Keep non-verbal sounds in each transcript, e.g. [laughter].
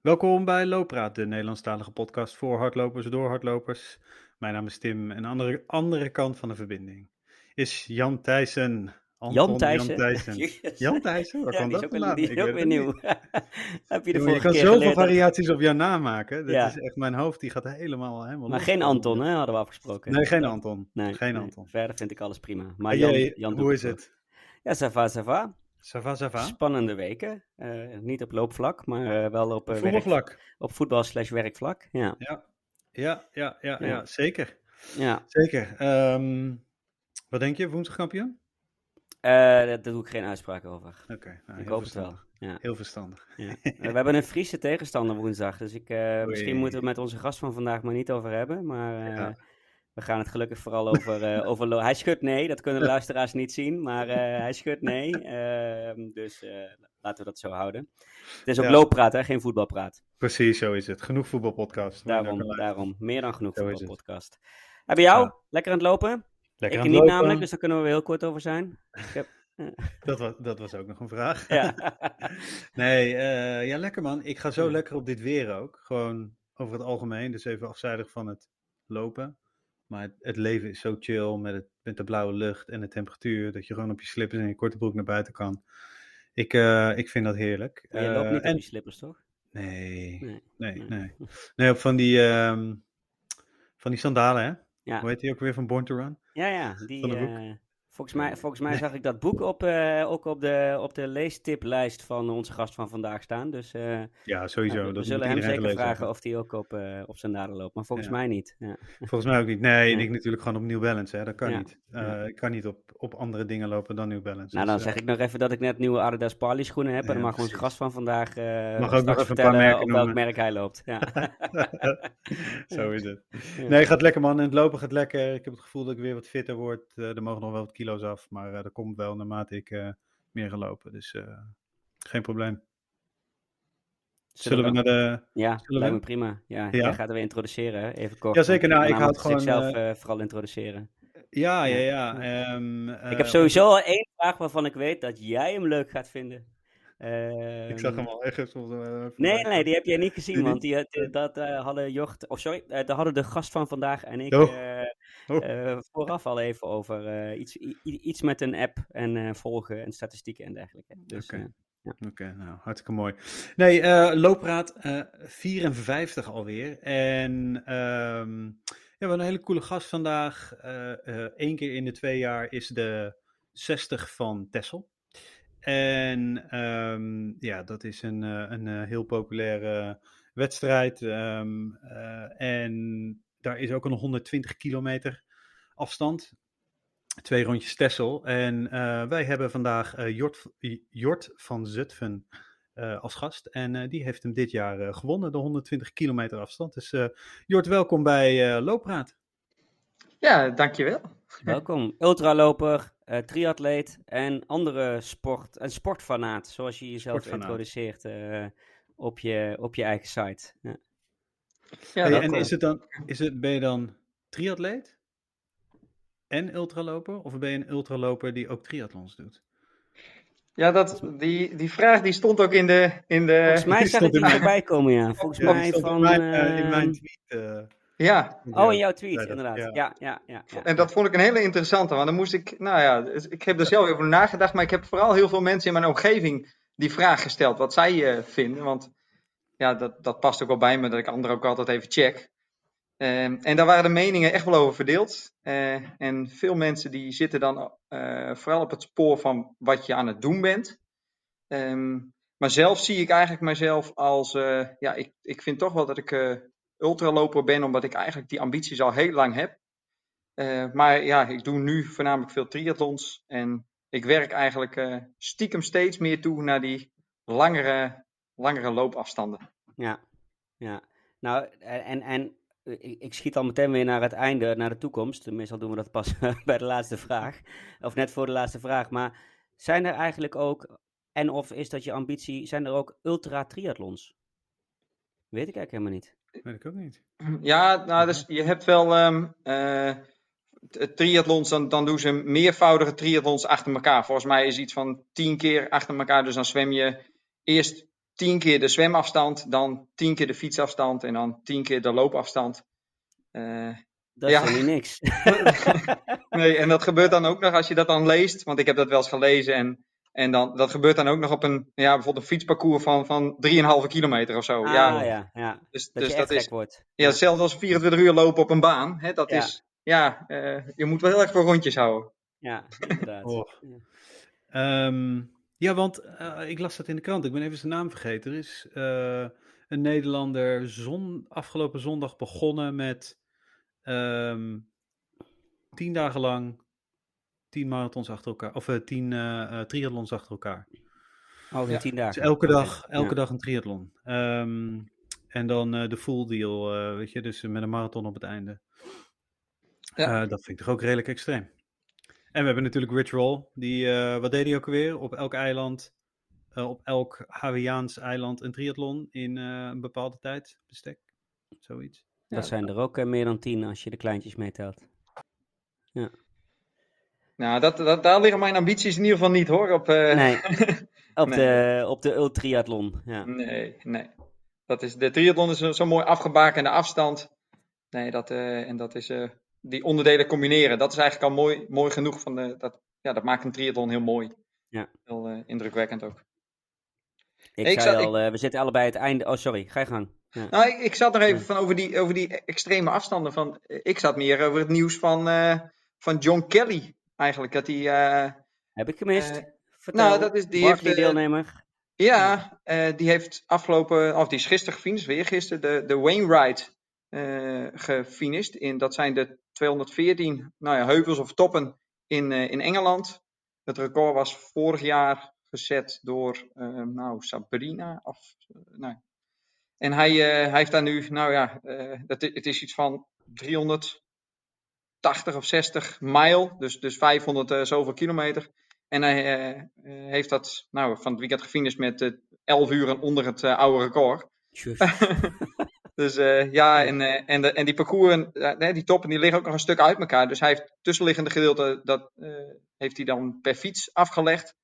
Welkom bij Looppraat, de Nederlandstalige podcast voor hardlopers door hardlopers. Mijn naam is Tim en aan de andere kant van de verbinding is Jan Thijssen. Anton Jan Thijssen? Jan Thijssen. [laughs] Jan Thijssen? Waar ja, kwam dat vandaan? Die is ook weer nieuw. [laughs] Heb je de Jongen, je kan zoveel variaties op jouw naam maken. Dat ja. is echt, mijn hoofd die gaat helemaal, helemaal Maar geen Anton, hè, hadden we afgesproken. Nee, geen Anton. Nee, geen nee. Anton. Verder vind ik alles prima. Maar Jan hoe is het? Ja, ça va, ça va. Spannende weken. Uh, niet op loopvlak, maar uh, wel op uh, voetbalvlak. Werk, op voetbal slash werkvlak. Ja, ja, ja, ja, ja, ja. ja zeker. Ja. Zeker. Um, wat denk je, woensdag kampioen? Daar doe ik geen uitspraak over. Oké. Okay, nou, ik hoop het wel. Ja. Heel verstandig. Ja. we hebben een Friese tegenstander woensdag, dus ik, misschien moeten we het met onze gast van vandaag maar niet over hebben. Maar. We gaan het gelukkig vooral over, [laughs] over... Hij schudt nee, dat kunnen de luisteraars niet zien, maar hij schudt nee. Ehm, dus laten we dat zo houden. Het is ook ja. looppraat, hè? geen voetbalpraat. Precies, zo is het. Genoeg voetbalpodcast. Daarom, daarom. Meer dan genoeg voetbalpodcast. En bij jou? Lekker aan het lopen? Lekker ik aan niet lopen. namelijk, dus daar kunnen we heel kort over zijn. Ik heb... [laughs] dat, was, dat was ook nog een vraag. Ja. [laughs] nee, uh, ja, lekker man. Ik ga zo lekker op dit weer ook. Gewoon over het algemeen. Dus even afzijdig van het lopen. Maar het, het leven is zo chill met, het, met de blauwe lucht en de temperatuur. Dat je gewoon op je slippers en je korte broek naar buiten kan. Ik, uh, ik vind dat heerlijk. Maar je loopt niet en... op je slippers, toch? Nee, Nee, nee, nee. nee. Nee, op van die, ehm, van die sandalen, hè? Ja. Hoe heet die ook weer van Born to Run? Ja, ja. Die, Volgens, mij, volgens mij zag ik dat boek op, eh, ook op de, op de leestiplijst van onze gast van vandaag staan. Dus eh, Ja, sowieso. ja, we dat zullen hem zeker vragen hebben. of hij ook op, eh, op zijn daden loopt. Maar volgens Ja. mij niet. Ja. Volgens mij ook niet. Nee, ik natuurlijk gewoon op New Balance, hè? Dat kan Ja. niet. Ik kan niet op, op andere dingen lopen dan New Balance. Nou, Dus, dan zeg ik nog even dat ik net nieuwe Adidas Parley schoenen heb. En dan mag onze gast van vandaag Mag ook nog even een paar vertellen merken op welk noemen. merk hij loopt. Ja. [laughs] Zo is het. Nee, gaat lekker man. En het lopen gaat lekker. Ik heb het gevoel dat ik weer wat fitter word. Er mogen nog wel wat kilo's af, maar eh, dat komt wel naarmate ik eh, meer ga lopen. Dus eh, geen probleem. Zullen we naar de... Ja, Zullen lijkt we? me prima. Ja, Ja? jij gaat er weer introduceren, even kort. Jazeker, nou, ik namelijk had gewoon, eh, vooral introduceren. Ja, ja, Ja. ja. ehm, ik heb sowieso al één vraag waarvan ik weet dat jij hem leuk gaat vinden. Ik zag hem Ehm, al ergens. Nee, nee, die heb jij niet gezien, Die want die, eh, dat eh, hadden Jocht, of sorry, eh, daar hadden de gast van vandaag en ik Oh. Oh. vooraf al even over iets, iets met een app en volgen en statistieken en dergelijke. Dus, Oké. Oké, nou, hartstikke mooi. Nee, loopraad eh 54 alweer. En ehm, ja, we hebben een hele coole gast vandaag. Eén keer in de twee jaar is de 60 van Tessel. En ehm, ja, dat is een, eh, een eh, heel populaire wedstrijd. ehm, eh, en daar is ook een 120 kilometer afstand. Twee rondjes Tessel. En wij hebben vandaag Jort, Jort van Zutphen als gast. En die heeft hem dit jaar gewonnen, de 120 kilometer afstand. Dus Jort, welkom bij Looppraat. Ja, dankjewel. Welkom, ultraloper, eh triatleet en andere sport, en sportfanaat, zoals je jezelf introduceert eh, op, je, op je eigen site. Ja. Ja, Hey, en is het dan, is het, ben je dan triatleet en ultraloper? Of ben je een ultraloper die ook triathlons doet? ja dat, die, die vraag die stond ook in de... In de Volgens mij die zag ik stond in die voorbij komen, ja. Volgens Ja, mij van... mijn, eh, in mijn tweet. Eh, ja, Oh, in jouw tweet, inderdaad. ja. Ja, ja, ja. ja, en dat vond ik een hele interessante, want dan moest ik... Nou ja, dus ik heb er zelf over nagedacht, maar ik heb vooral heel veel mensen in mijn omgeving die vraag gesteld, wat zij eh, vinden. Want ja, dat, dat past ook wel bij me, dat ik anderen ook altijd even check. Ehm, en daar waren de meningen echt wel over verdeeld. Eh, en veel mensen die zitten dan eh, vooral op het spoor van wat je aan het doen bent. Ehm, maar zelf zie ik eigenlijk mezelf als, eh, ja, ik, ik vind toch wel dat ik eh, ultraloper ben, omdat ik eigenlijk die ambities al heel lang heb. Eh, maar ja, ik doe nu voornamelijk veel triathlons en ik werk eigenlijk eh, stiekem steeds meer toe naar die langere, langere loopafstanden. Ja, ja. Nou, en, en eh, ik, ik schiet al meteen weer naar het einde, naar de toekomst. Meestal doen we dat pas [laughs] bij de laatste vraag. Of net voor de laatste vraag. Maar zijn er eigenlijk ook, en of is dat je ambitie, zijn er ook ultra-triathlons? Weet ik eigenlijk helemaal niet. Weet ik ook niet. Ja, nou, dus je hebt wel ehm eh, t- triathlons, dan, dan doen ze meervoudige triathlons achter elkaar. Volgens mij is iets van tien keer achter elkaar. Dus dan zwem je eerst tien keer de zwemafstand, dan tien keer de fietsafstand en dan tien keer de loopafstand. Uh, dat is niet niks. [laughs] nee, en dat gebeurt dan ook nog als je dat dan leest, want ik heb dat wel eens gelezen en, en dan, dat gebeurt dan ook nog op een, ja, bijvoorbeeld een fietsparcours van, van 3,5 kilometer of zo. Ah, ja, ja, ja. Dus, dat dus dat is, wordt. Ja, hetzelfde als 24 uur lopen op een baan. Hè, dat is, ja, uh, je moet wel heel erg voor rondjes houden. Ja, inderdaad. Oh. Ja. Um, ja, want uh, ik las dat in de krant. Ik ben even zijn naam vergeten. Er is uh, een Nederlander zon, afgelopen zondag begonnen met um, tien dagen lang tien marathons achter elkaar. Of uh, tien triathlons achter elkaar. Oh, in ja. tien dagen. Dus elke dag, elke ja. dag een triathlon. Um, en dan de full deal, weet je, dus met een marathon op het einde. Ja. dat vind ik toch ook redelijk extreem. En we hebben natuurlijk Rich Roll. Die, uh, wat deed hij ook alweer? Op elk eiland, uh, op elk Hawaiiaans eiland een triathlon in uh, een bepaalde tijd bestek. Zoiets. Ja, dat zijn er ook meer dan tien als je de kleintjes meetelt. Ja. Nou, dat, dat, daar liggen mijn ambities in ieder geval niet hoor. Op, nee, [laughs] op, nee. De, op de ultriathlon. Ja. Nee, nee. Dat is, de triathlon is zo, zo mooi afgebakende afstand. Nee, dat, en dat is die onderdelen combineren. Dat is eigenlijk al mooi, mooi genoeg. Van de, dat, ja, dat maakt een triathlon heel mooi. Ja. Heel indrukwekkend ook. Ik, ik zei al, ik... we zitten allebei het einde. Oh, sorry, ga je gang. Ja. Nou, ik, ik, zat nog even ja. van over die, over die extreme afstanden. Van, ik zat meer over het nieuws van, van John Kelly, eigenlijk. Dat hij, Heb ik gemist? Vertel, nou, dat is die heeft, deelnemer. Ja, die heeft afgelopen, of die is gisteren gefinished, weer gisteren, de, de Wainwright uh, gefinished. In, dat zijn de 214 nou ja, heuvels of toppen in, uh, in Engeland. Het record was vorig jaar gezet door uh, nou, Sabrina. Of, nou. En hij, hij heeft daar nu, nou ja, dat, het is iets van 380 of 60 mijl, dus, dus 500 zoveel kilometer. En hij heeft dat nou, van het weekend gefinished met 11 uur onder het oude record. [laughs] Dus ja, en, en, de, en die parcours, uh, die toppen, die liggen ook nog een stuk uit elkaar. Dus hij heeft tussenliggende gedeelte, dat heeft hij dan per fiets afgelegd.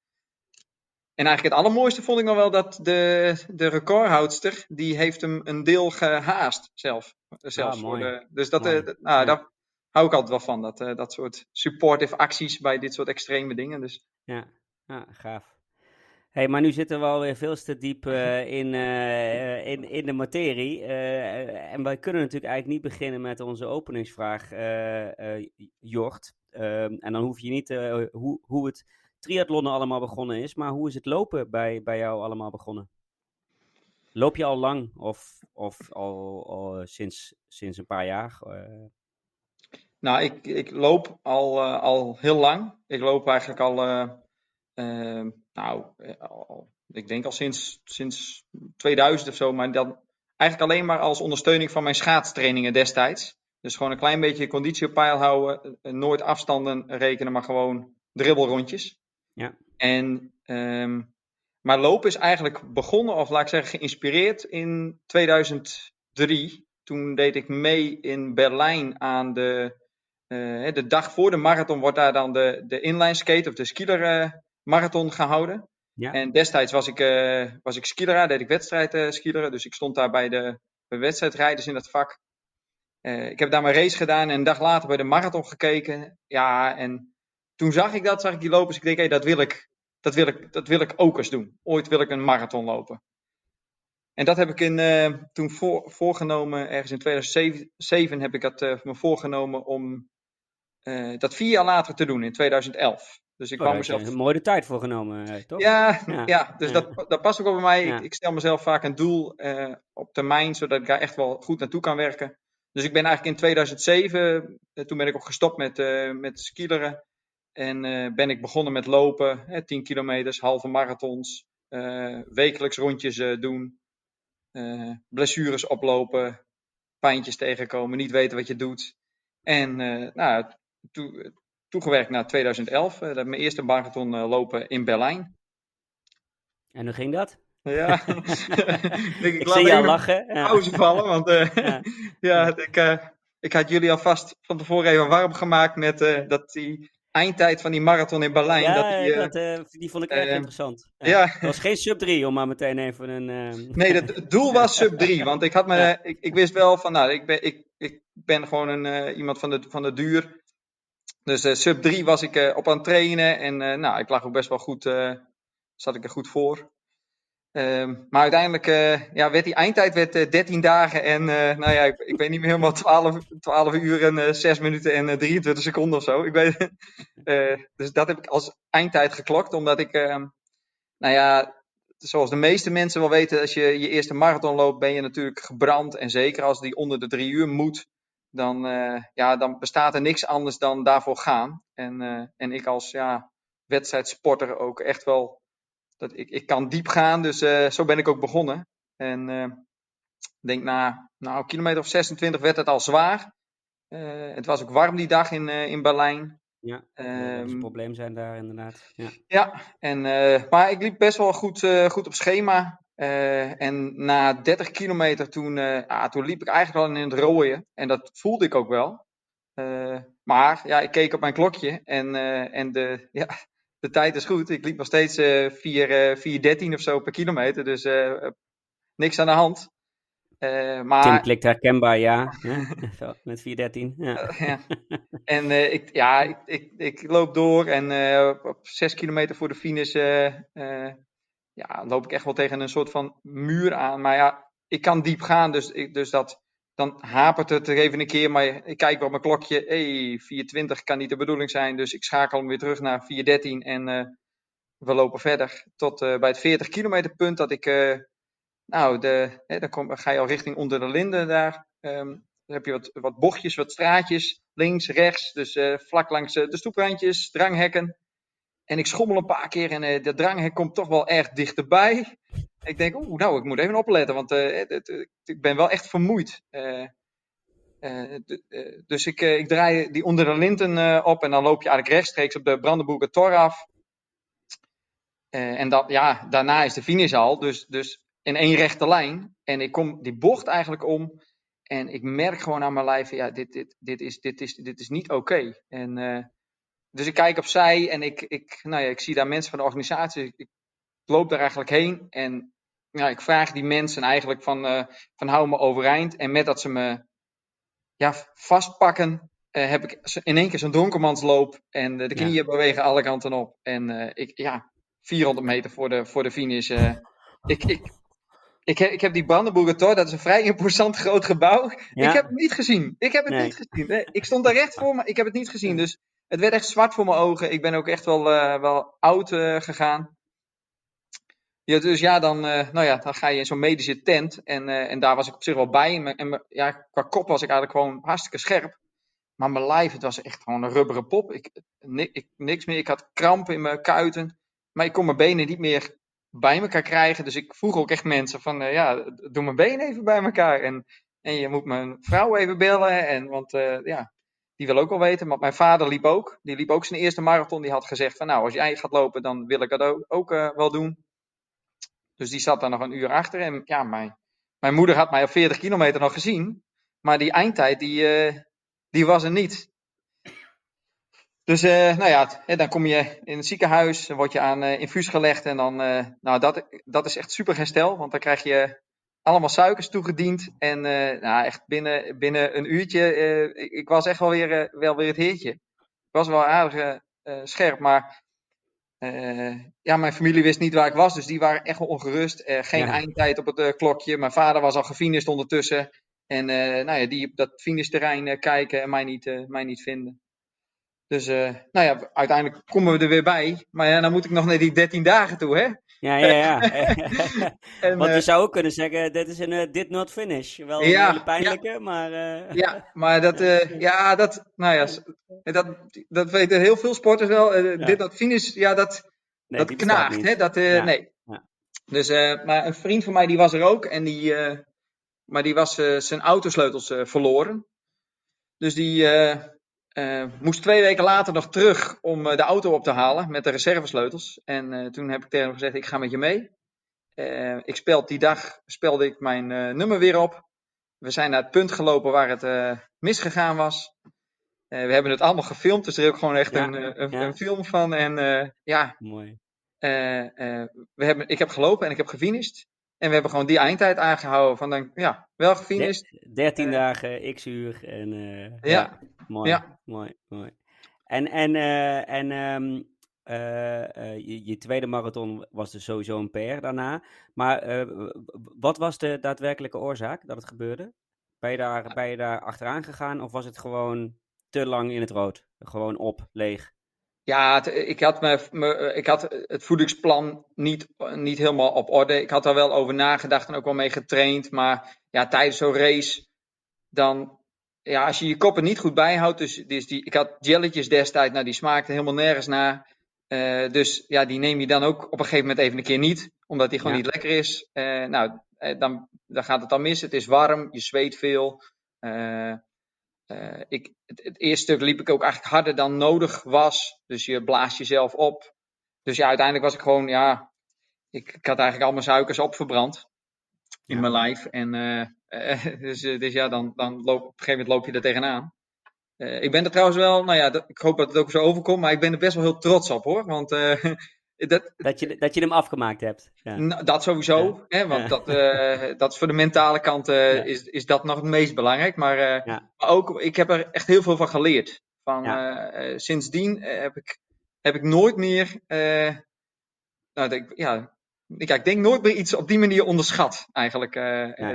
En eigenlijk het allermooiste vond ik nog wel dat de, de recordhoudster, die heeft hem een deel gehaast zelf. Zelfs voor de, dus dat, nou, ja. daar hou ik altijd wel van, dat, dat soort supportive acties bij dit soort extreme dingen. Dus. Ja, ja gaaf hey, maar nu zitten we alweer veel te diep uh, [laughs] in, uh, in, in de materie. Uh, en wij kunnen natuurlijk eigenlijk niet beginnen met onze openingsvraag, Jort. Ehm, en dan hoef je niet hoe, hoe het triathlonnen allemaal begonnen is, maar hoe is het lopen bij, bij jou allemaal begonnen? Loop je al lang of, of al, al sinds, sinds een paar jaar? Nou, ik, ik loop al, al heel lang. Ik loop eigenlijk al uh, nou, al, ik denk al sinds, sinds 2000 of zo, maar dan eigenlijk alleen maar als ondersteuning van mijn schaatstrainingen destijds. Dus gewoon een klein beetje conditie op peil houden, nooit afstanden rekenen, maar gewoon dribbelrondjes. Ja. En, um, maar lopen is eigenlijk begonnen, of laat ik zeggen geïnspireerd in 2003. Toen deed ik mee in Berlijn aan de, uh, de dag voor de marathon wordt daar dan de, de inline skate of de skieler uh, marathon gehouden. Ja. En destijds was ik, uh, was ik skileraar, deed ik wedstrijd uh, skileren. Dus ik stond daar bij de, de wedstrijdrijders in dat vak. Ik heb daar mijn race gedaan en een dag later bij de marathon gekeken. Ja, en toen zag ik dat, zag ik die lopers. Ik denk, hé, hey, dat, wil ik, dat, wil ik, dat wil ik ook eens doen. Ooit wil ik een marathon lopen. En dat heb ik in, toen voor, voorgenomen, ergens in 2007 heb ik dat me voorgenomen om dat vier jaar later te doen, in 2011. Dus ik oh, kwam mezelf. Een mooie tijd voor genomen, toch? Ja, ja. ja dus ja. Dat, dat past ook wel bij mij. Ja. Ik, ik, stel mezelf vaak een doel uh, op termijn, zodat ik daar echt wel goed naartoe kan werken. Dus ik ben eigenlijk in 2007, uh, toen ben ik ook gestopt met, uh, met skileren. En ben ik begonnen met lopen, 10 kilometers, halve marathons, wekelijks rondjes doen, blessures oplopen, pijntjes tegenkomen, niet weten wat je doet. En nou, toen toegewerkt naar 2011. Uh, mijn eerste marathon uh, lopen in Berlijn. En hoe ging dat? Ja, [laughs] [laughs] ik, ik, ik zie jou lachen. Pauze ja. vallen, want uh, ja. [laughs] ja, ik, ik had jullie alvast van tevoren even warm gemaakt met dat die eindtijd van die marathon in Berlijn. Ja, dat die, dat, die vond ik erg interessant. Ja. Het was geen sub 3, om maar meteen even een... Nee, het doel was sub 3. Want ik, had me, ik, ik wist wel van, nou, ik ben, ik, ik ben gewoon een, iemand van de, van de duur. Dus sub 3 was ik op aan het trainen. En nou, ik lag ook best wel goed, zat ik er goed voor. Ehm, maar uiteindelijk ja, werd die eindtijd werd, uh, 13 dagen en nou ja, ik, ik, weet niet meer helemaal 12, 12 uur en 6 minuten en 23 seconden of zo. Ik weet, [laughs] dus dat heb ik als eindtijd geklokt, omdat ik, ehm, nou ja, zoals de meeste mensen wel weten, als je je eerste marathon loopt, ben je natuurlijk gebrand. En zeker als die onder de drie uur moet, dan, ja, dan bestaat er niks anders dan daarvoor gaan. En, en ik als ja, wedstrijdsporter ook echt wel dat ik, ik kan diep gaan, dus uh, zo ben ik ook begonnen. En uh, denk na nou, kilometer of 26 werd het al zwaar. Uh, het was ook warm die dag in, in Berlijn. Ja, dat um, een probleem zijn daar inderdaad. Ja, ja en, maar ik liep best wel goed, goed op schema. En na 30 kilometer toen, ah, toen liep ik eigenlijk al in het rooien. En dat voelde ik ook wel. maar ja, ik keek op mijn klokje en, en de, [laughs] ja, de tijd is goed. Ik liep nog steeds uh, 4, uh, 4.13 of zo per kilometer. Dus niks aan de hand. Maar... Tim klikt herkenbaar, ja. [laughs] Met 4.13. Ja. ja. En ik, ja, ik, ik, ik, loop door en op 6 kilometer voor de finish ja, loop ik echt wel tegen een soort van muur aan. Maar ja, ik kan diep gaan, dus, ik, dus dat, dan hapert het er even een keer, maar ik kijk op mijn klokje. Hey, 420 kan niet de bedoeling zijn, dus ik schakel hem weer terug naar 413 en uh, we lopen verder tot uh, bij het 40 kilometer punt dat ik, uh, nou, de, hè, dan kom, ga je al richting onder de linden daar. Um, dan heb je wat, wat bochtjes, wat straatjes, links, rechts, dus vlak langs de stoeprandjes, dranghekken. En ik schommel een paar keer en de dranghek komt toch wel erg dichterbij ik denk, oeh, nou, ik moet even opletten, want uh, ik ben wel echt vermoeid. Uh, dus ik, ik draai die onder de linten op en dan loop je eigenlijk rechtstreeks op de Brandenburger Tor af. en dat, ja, daarna is de finish al, dus, dus in één rechte lijn. En ik kom die bocht eigenlijk om en ik merk gewoon aan mijn lijf, ja, dit, dit, dit, is, dit, is, dit is niet oké. En dus ik kijk opzij en ik, ik, nou ja, ik zie daar mensen van de organisatie. Ik loop daar eigenlijk heen en ja, ik vraag die mensen eigenlijk van, uh, van hou me overeind. En met dat ze me ja, vastpakken, uh, heb ik in één keer zo'n dronkenmansloop. En de knieën ja. bewegen alle kanten op. En uh, ik, ja, 400 meter voor de, voor de finish. ik, ik, ik, heb, ik heb die Brandenburger Tor, dat is een vrij imposant groot gebouw. Ja. Ik heb het niet gezien. Ik heb het nee. niet gezien. Nee, ik stond daar recht voor, maar ik heb het niet gezien. Dus het werd echt zwart voor mijn ogen. Ik ben ook echt wel, wel oud gegaan. Ja, dus ja, dan, uh, nou ja, dan ga je in zo'n medische tent. En, en daar was ik op zich wel bij. En, en ja, qua kop was ik eigenlijk gewoon hartstikke scherp. Maar mijn lijf, het was echt gewoon een rubberen pop. Ik, ik, niks meer. Ik had krampen in mijn kuiten. Maar ik kon mijn benen niet meer bij elkaar krijgen. Dus ik vroeg ook echt mensen van, uh, ja, doe mijn benen even bij elkaar. En, en je moet mijn vrouw even bellen. En, want ja, die wil ook wel weten. Maar mijn vader liep ook. Die liep ook zijn eerste marathon. Die had gezegd van, nou, als jij gaat lopen, dan wil ik dat ook, ook wel doen. Dus die zat daar nog een uur achter. En ja, mijn, mijn moeder had mij op 40 kilometer nog gezien. Maar die eindtijd, die, uh, die was er niet. Dus uh, nou ja, dan kom je in het ziekenhuis, word je aan infuus gelegd. En dan, nou dat, dat is echt super herstel. Want dan krijg je allemaal suikers toegediend. En nou, echt binnen, binnen een uurtje, ik, ik, was echt wel weer, wel weer het heertje. Ik was wel aardig scherp, maar ja, mijn familie wist niet waar ik was, dus die waren echt wel ongerust. Geen ja. eindtijd op het klokje. Mijn vader was al gefinished ondertussen. En nou ja, die op dat finishterrein kijken en mij niet, mij niet vinden. Dus nou ja, uiteindelijk komen we er weer bij. Maar ja, dan moet ik nog naar die 13 dagen toe, hè? Ja, ja, ja. [laughs] en, Want je zou ook kunnen zeggen, dit is een did not finish. Wel een ja, hele pijnlijke, ja. maar... Ja, maar dat, [laughs] ja, dat, nou ja, dat, dat weten heel veel sporters wel. Ja. Dit not finish, ja, dat, nee, dat knaagt, hè? Dat, nee. Ja. Dus, maar een vriend van mij die was er ook en die, maar die was zijn autosleutels verloren. Dus die moest twee weken later nog terug om de auto op te halen met de reservesleutels. En toen heb ik tegen hem gezegd, ik ga met je mee. ik spelde die dag spelde ik mijn nummer weer op. We zijn naar het punt gelopen waar het misgegaan was. we hebben het allemaal gefilmd, dus er is ook gewoon echt een, een, een, film van. En ja, Mooi. we hebben, ik heb gelopen en ik heb gefinished. En we hebben gewoon die eindtijd aangehouden. Van dan, ja, wel gefinished. 13 dagen, x uur. En, ja. ja. Mooi, ja. mooi, mooi. En, en, en um, uh, je, je, tweede marathon was dus sowieso een PR daarna. Maar wat was de daadwerkelijke oorzaak dat het gebeurde? Ben je, daar, ben je daar achteraan gegaan of was het gewoon te lang in het rood? Gewoon op, leeg? Ja, ik, had me, me, ik had het voedingsplan niet, niet helemaal op orde. Ik had daar wel over nagedacht en ook wel mee getraind. Maar ja, tijdens zo'n race, dan, ja, als je je koppen niet goed bijhoudt. Dus, dus die, ik had jelletjes destijds, nou die smaakten helemaal nergens naar. Uh, dus ja, die neem je dan ook op een gegeven moment even een keer niet, omdat die gewoon niet lekker is. Uh, nou, eh, dan, dan gaat het dan mis. Het is warm, je zweet veel. Ik, het, het, eerste stuk liep ik ook eigenlijk harder dan nodig was. Dus je blaast jezelf op. Dus ja, uiteindelijk was ik gewoon, ja, ik, ik had eigenlijk al mijn suikers opverbrand in mijn lijf. En [laughs] dus, dus ja, dan, dan loop, op een gegeven moment loop je er tegenaan. Uh, ik ben er trouwens wel, nou ja, dat, ik hoop dat het ook zo overkomt, maar ik ben er best wel heel trots op hoor. Want, uh, [laughs] dat, dat, je, dat je hem afgemaakt hebt. Ja. Dat sowieso, ja. hè, want ja. dat, uh, [laughs] dat is voor de mentale kant is, is dat nog het meest belangrijk. Maar, maar, ook, ik heb er echt heel veel van geleerd. Van, sindsdien heb, ik, heb ik nooit meer, nou, ik, ja, ik, ik denk nooit meer iets op die manier onderschat eigenlijk.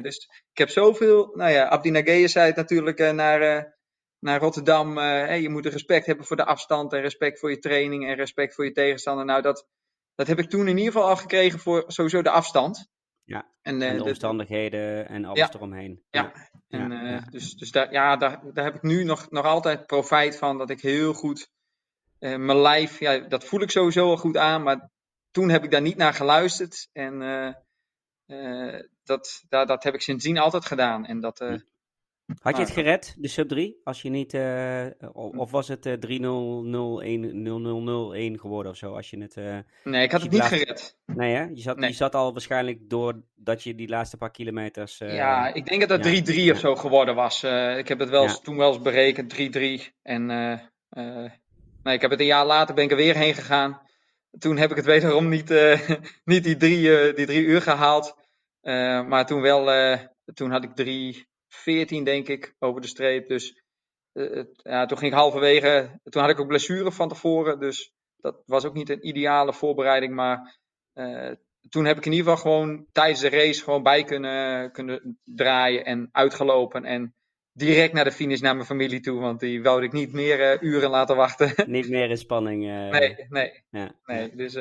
Dus ik heb zoveel, nou ja, Abdi Nageye zei het natuurlijk naar naar Rotterdam. Uh, je moet respect hebben voor de afstand en respect voor je training en respect voor je tegenstander. Nou, dat, dat heb ik toen in ieder geval al gekregen voor sowieso de afstand. Ja, en, uh, en de omstandigheden en alles ja, eromheen. Ja, ja. En, uh, ja. dus, dus daar, ja, daar, daar heb ik nu nog, nog altijd profijt van. Dat ik heel goed mijn lijf, ja, dat voel ik sowieso al goed aan. Maar toen heb ik daar niet naar geluisterd. En dat, dat, dat heb ik sindsdien altijd gedaan. En dat, had je het gered, de sub 3? Als je niet, uh, of was het uh, 3-0-0-1-0-0-0-1 geworden of zo? Als je het, uh, nee, ik had het niet laatste... gered. Nee, hè? Je zat, nee. je zat al waarschijnlijk doordat je die laatste paar kilometers. ja, ik denk dat het 3-3 ja. of zo geworden was. ik heb het wel eens, ja. toen wel eens berekend, 3-3. En nee, ik heb het een jaar later ben ik er weer heen gegaan. Toen heb ik het wederom niet, niet die, drie, die drie uur gehaald. maar toen wel, toen had ik drie. 14, denk ik, over de streep. Dus uh, ja, toen ging ik halverwege. Toen had ik ook blessure van tevoren. Dus dat was ook niet een ideale voorbereiding. Maar uh, toen heb ik in ieder geval gewoon tijdens de race gewoon bij kunnen, kunnen draaien en uitgelopen. En direct naar de finish naar mijn familie toe. Want die wilde ik niet meer uh, uren laten wachten. [laughs] Niet meer in spanning. nee, nee. Ja. nee dus,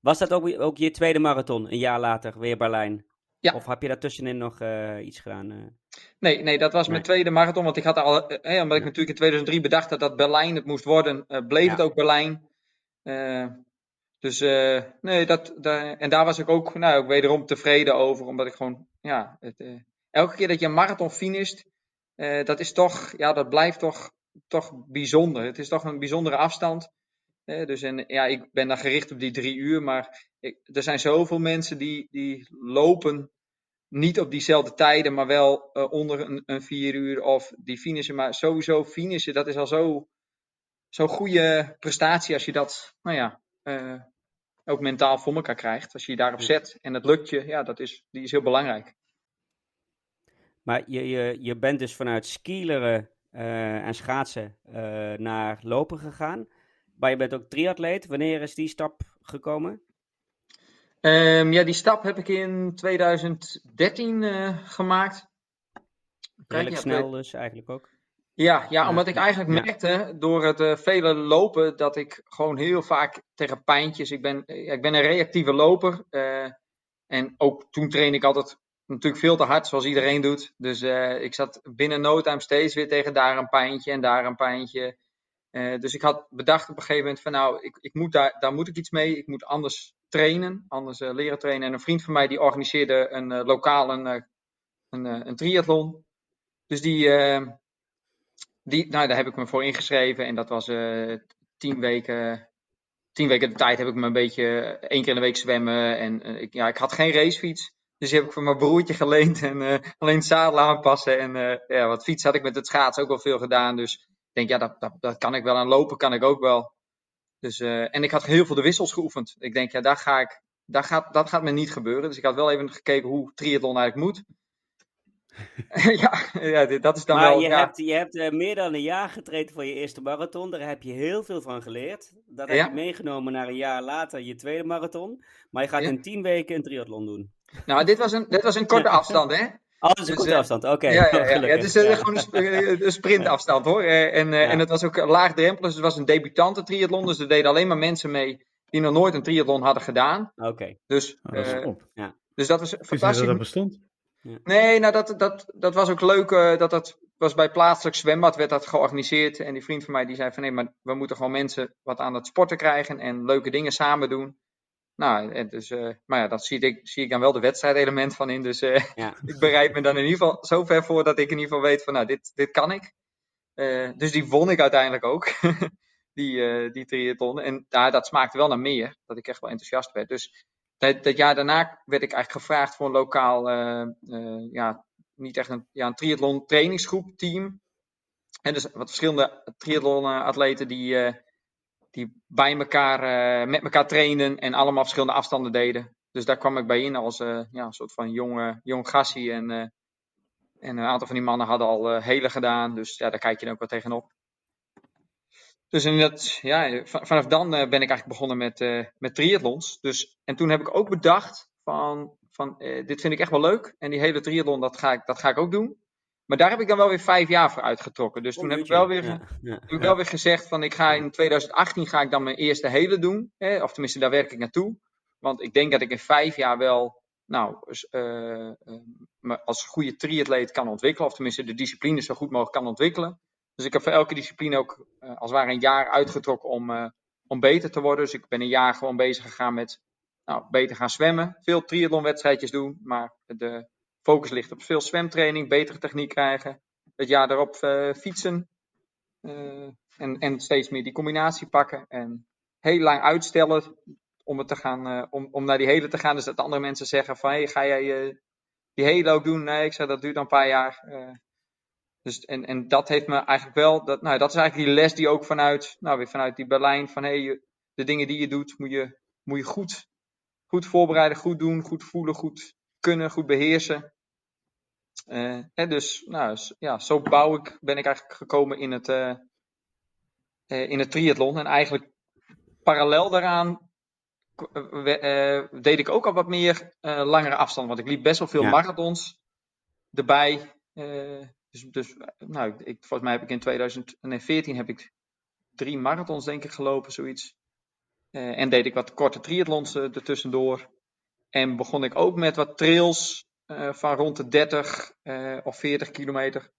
was dat ook, ook je tweede marathon, een jaar later, weer Berlijn? Ja. Of heb je daartussenin nog uh, iets gedaan? Uh... Nee, nee, dat was nee. mijn tweede marathon. Want ik had al, eh, omdat ik natuurlijk in 2003 bedacht had dat Berlijn het moest worden, uh, bleef ja. het ook Berlijn. dus nee, dat, dat, en daar was ik ook, nou, ook wederom tevreden over. Omdat ik gewoon, ja, het, elke keer dat je een marathon finisht, dat is toch, ja, dat blijft toch, toch bijzonder. Het is toch een bijzondere afstand. dus en, ja, ik ben dan gericht op die drie uur, maar ik, er zijn zoveel mensen die, die lopen niet op diezelfde tijden, maar wel uh, onder een, een, vier uur of die finishen. Maar sowieso finishen, dat is al zo'n zo goede prestatie als je dat, nou ja, uh, ook mentaal voor elkaar krijgt. Als je je daarop zet en het lukt je, ja, dat is, die is heel belangrijk. Maar je, je, je bent dus vanuit skileren uh, en schaatsen naar lopen gegaan. Maar je bent ook triatleet. Wanneer is die stap gekomen? Um, ja, die stap heb ik in 2013 uh, gemaakt. Redelijk snel dus eigenlijk ook. Ja, ja omdat ik eigenlijk merkte door het uh, vele lopen dat ik gewoon heel vaak tegen pijntjes. Ik ben, ja, ik ben een reactieve loper. Uh, en ook toen train ik altijd natuurlijk veel te hard, zoals iedereen doet. Dus uh, ik zat binnen no time steeds weer tegen daar een pijntje en daar een pijntje. dus ik had bedacht op een gegeven moment van nou, ik, ik moet daar, daar moet ik iets mee. Ik moet anders trainen, anders uh, leren trainen. En een vriend van mij die organiseerde een uh, lokaal een, uh, een, een, triathlon. Dus die, die, nou, daar heb ik me voor ingeschreven. En dat was tien weken, tien weken de tijd heb ik me een beetje één keer in de week zwemmen. En ik, ja, ik had geen racefiets. Dus die heb ik van mijn broertje geleend en alleen het zadel aanpassen. En ja, wat fiets had ik met het schaatsen ook wel veel gedaan. Dus ik denk, ja, dat, dat, dat kan ik wel. aan lopen kan ik ook wel. Dus, en ik had heel veel de wissels geoefend. Ik denk, ja, daar ga ik, daar gaat, dat gaat me niet gebeuren. Dus ik had wel even gekeken hoe triathlon eigenlijk moet. [laughs] ja, ja, dat is dan maar wel... je ja. hebt, je hebt uh, meer dan een jaar getraind voor je eerste marathon. Daar heb je heel veel van geleerd. Dat heb Ja. je meegenomen naar een jaar later je tweede marathon. Maar je gaat Ja. in tien weken een triathlon doen. Nou, dit was een, dit was een korte afstand, hè? Oh, dat is een Dus, korte eh, afstand. Oké, Ja, ja, ja, [laughs] ja. gelukkig. Het is eh, Ja. gewoon een, eh, een sprintafstand, hoor. En, eh, Ja. en het was ook laagdrempelig, dus het was een debutante triathlon. Dus er deden alleen maar mensen mee die nog nooit een triathlon hadden gedaan. Oké. Dus, Oh, dat is eh, top. dus dat was Ik wist niet dat fantastisch. dat bestond. Nee, nou dat, dat, dat was ook leuk. eh, dat dat was bij plaatselijk zwembad werd dat georganiseerd. En die vriend van mij die zei van nee, maar we moeten gewoon mensen wat aan het sporten krijgen en leuke dingen samen doen. Nou, en dus, eh, maar ja, dat zie ik, zie ik dan wel de wedstrijdelement van in. Dus eh, Ja. [laughs] ik bereid me dan in ieder geval zo ver voor dat ik in ieder geval weet van nou, dit, dit kan ik. Eh, dus die won ik uiteindelijk ook. [laughs] die, die triathlon. En ja, dat smaakte wel naar meer. Dat ik echt wel enthousiast werd. Dus dat, dat jaar daarna werd ik eigenlijk gevraagd voor een lokaal, ja, niet echt een, ja, een triathlon trainingsgroep team. En dus wat verschillende triathlon atleten die, die bij elkaar, eh, met elkaar trainden en allemaal verschillende afstanden deden. Dus daar kwam ik bij in als eh, ja, een soort van jonge, jong gassie. En, eh, en een aantal van die mannen hadden al hele gedaan. Dus ja, daar kijk je dan ook wel tegenop. Dus in dat, ja, va- vanaf dan ben ik eigenlijk begonnen met, eh, met triathlons. Dus, en toen heb ik ook bedacht van, van dit vind ik echt wel leuk. En die hele triathlon, dat ga, ik, dat ga ik ook doen. Maar daar heb ik dan wel weer vijf jaar voor uitgetrokken. Dus toen heb ik wel weer, ge- Ja, ja. heb ik wel weer gezegd van ik ga in 2018 ga ik dan mijn eerste hele doen. Hè? Of tenminste, daar werk ik naartoe. Want ik denk dat ik in vijf jaar wel nou, dus, eh, eh, als goede triatleet kan ontwikkelen. Of tenminste de discipline zo goed mogelijk kan ontwikkelen. Dus ik heb voor elke discipline ook eh, als het ware een jaar uitgetrokken om, eh, om beter te worden. Dus ik ben een jaar gewoon bezig gegaan met nou, beter gaan zwemmen. Veel triathlonwedstrijdjes doen. Maar de focus ligt op veel zwemtraining, betere techniek krijgen. Het jaar daarop eh, fietsen. Eh, en, en steeds meer die combinatie pakken. En heel lang uitstellen om, het te gaan, eh, om, om naar die hele te gaan. Dus dat andere mensen zeggen van, hey, ga jij die hele ook doen? Nee, ik zei, dat duurt een paar jaar. Dus, en, en dat heeft me eigenlijk wel, dat, nou, dat is eigenlijk die les die ook vanuit, nou, weer vanuit die Berlijn, van hey, je- de dingen die je doet, moet je, moet je goed, goed voorbereiden, goed doen, goed voelen, goed kunnen, goed beheersen. Eh, en dus, nou, ja, zo bouw ik, ben ik eigenlijk gekomen in het, eh, eh, in het triathlon. En eigenlijk parallel daaraan eh, we- eh, deed ik ook al wat meer eh, langere afstand. Want ik liep best wel veel Ja. marathons erbij. Eh, dus, dus eh, nou, ik, volgens mij heb ik in 2014 heb ik drie marathons denk ik gelopen, zoiets. Eh, en deed ik wat korte triathlons eh, ertussendoor. En begon ik ook met wat trails eh, van rond de 30 eh, of 40 kilometer.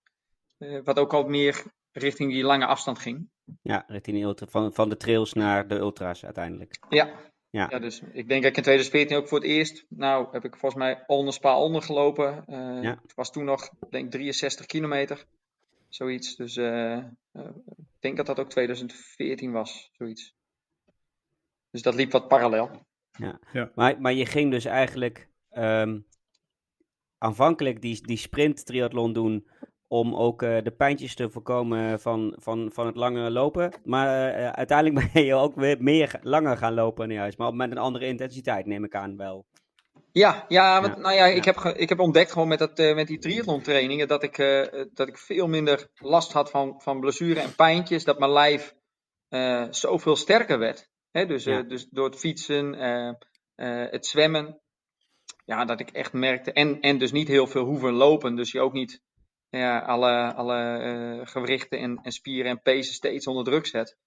Eh, wat ook al meer richting die lange afstand ging. Ja, richting de ultra, van, van de trails naar de ultra's uiteindelijk. Ja. Ja. Ja, dus ik denk dat ik in 2014 ook voor het eerst, nou heb ik volgens mij onder Spa onder gelopen. Eh, Ja. Het was toen nog, denk ik, 63 kilometer. Zoiets. Dus eh, eh, ik denk dat dat ook 2014 was, zoiets. Dus dat liep wat parallel. Maar, maar je ging dus eigenlijk ehm, aanvankelijk die, die sprint triathlon doen om ook eh, de pijntjes te voorkomen van, van, van het lange lopen. Maar eh, uiteindelijk [laughs] ben je ook weer meer langer gaan lopen juist, maar met een andere intensiteit neem ik aan wel. Ja, ja, want, Ja, nou ja, ik, ja. heb ik heb ontdekt gewoon met, dat, eh, met die triathlon trainingen dat ik, eh, dat ik veel minder last had van, van blessure en pijntjes. Dat mijn lijf eh, zoveel sterker werd. Hè, dus, Ja. eh, dus door het fietsen, eh, eh, het zwemmen. Ja, dat ik echt merkte. En, en dus niet heel veel hoeven lopen. Dus je ook niet ja, alle, alle eh, gewrichten en, en spieren en pezen steeds onder druk zet.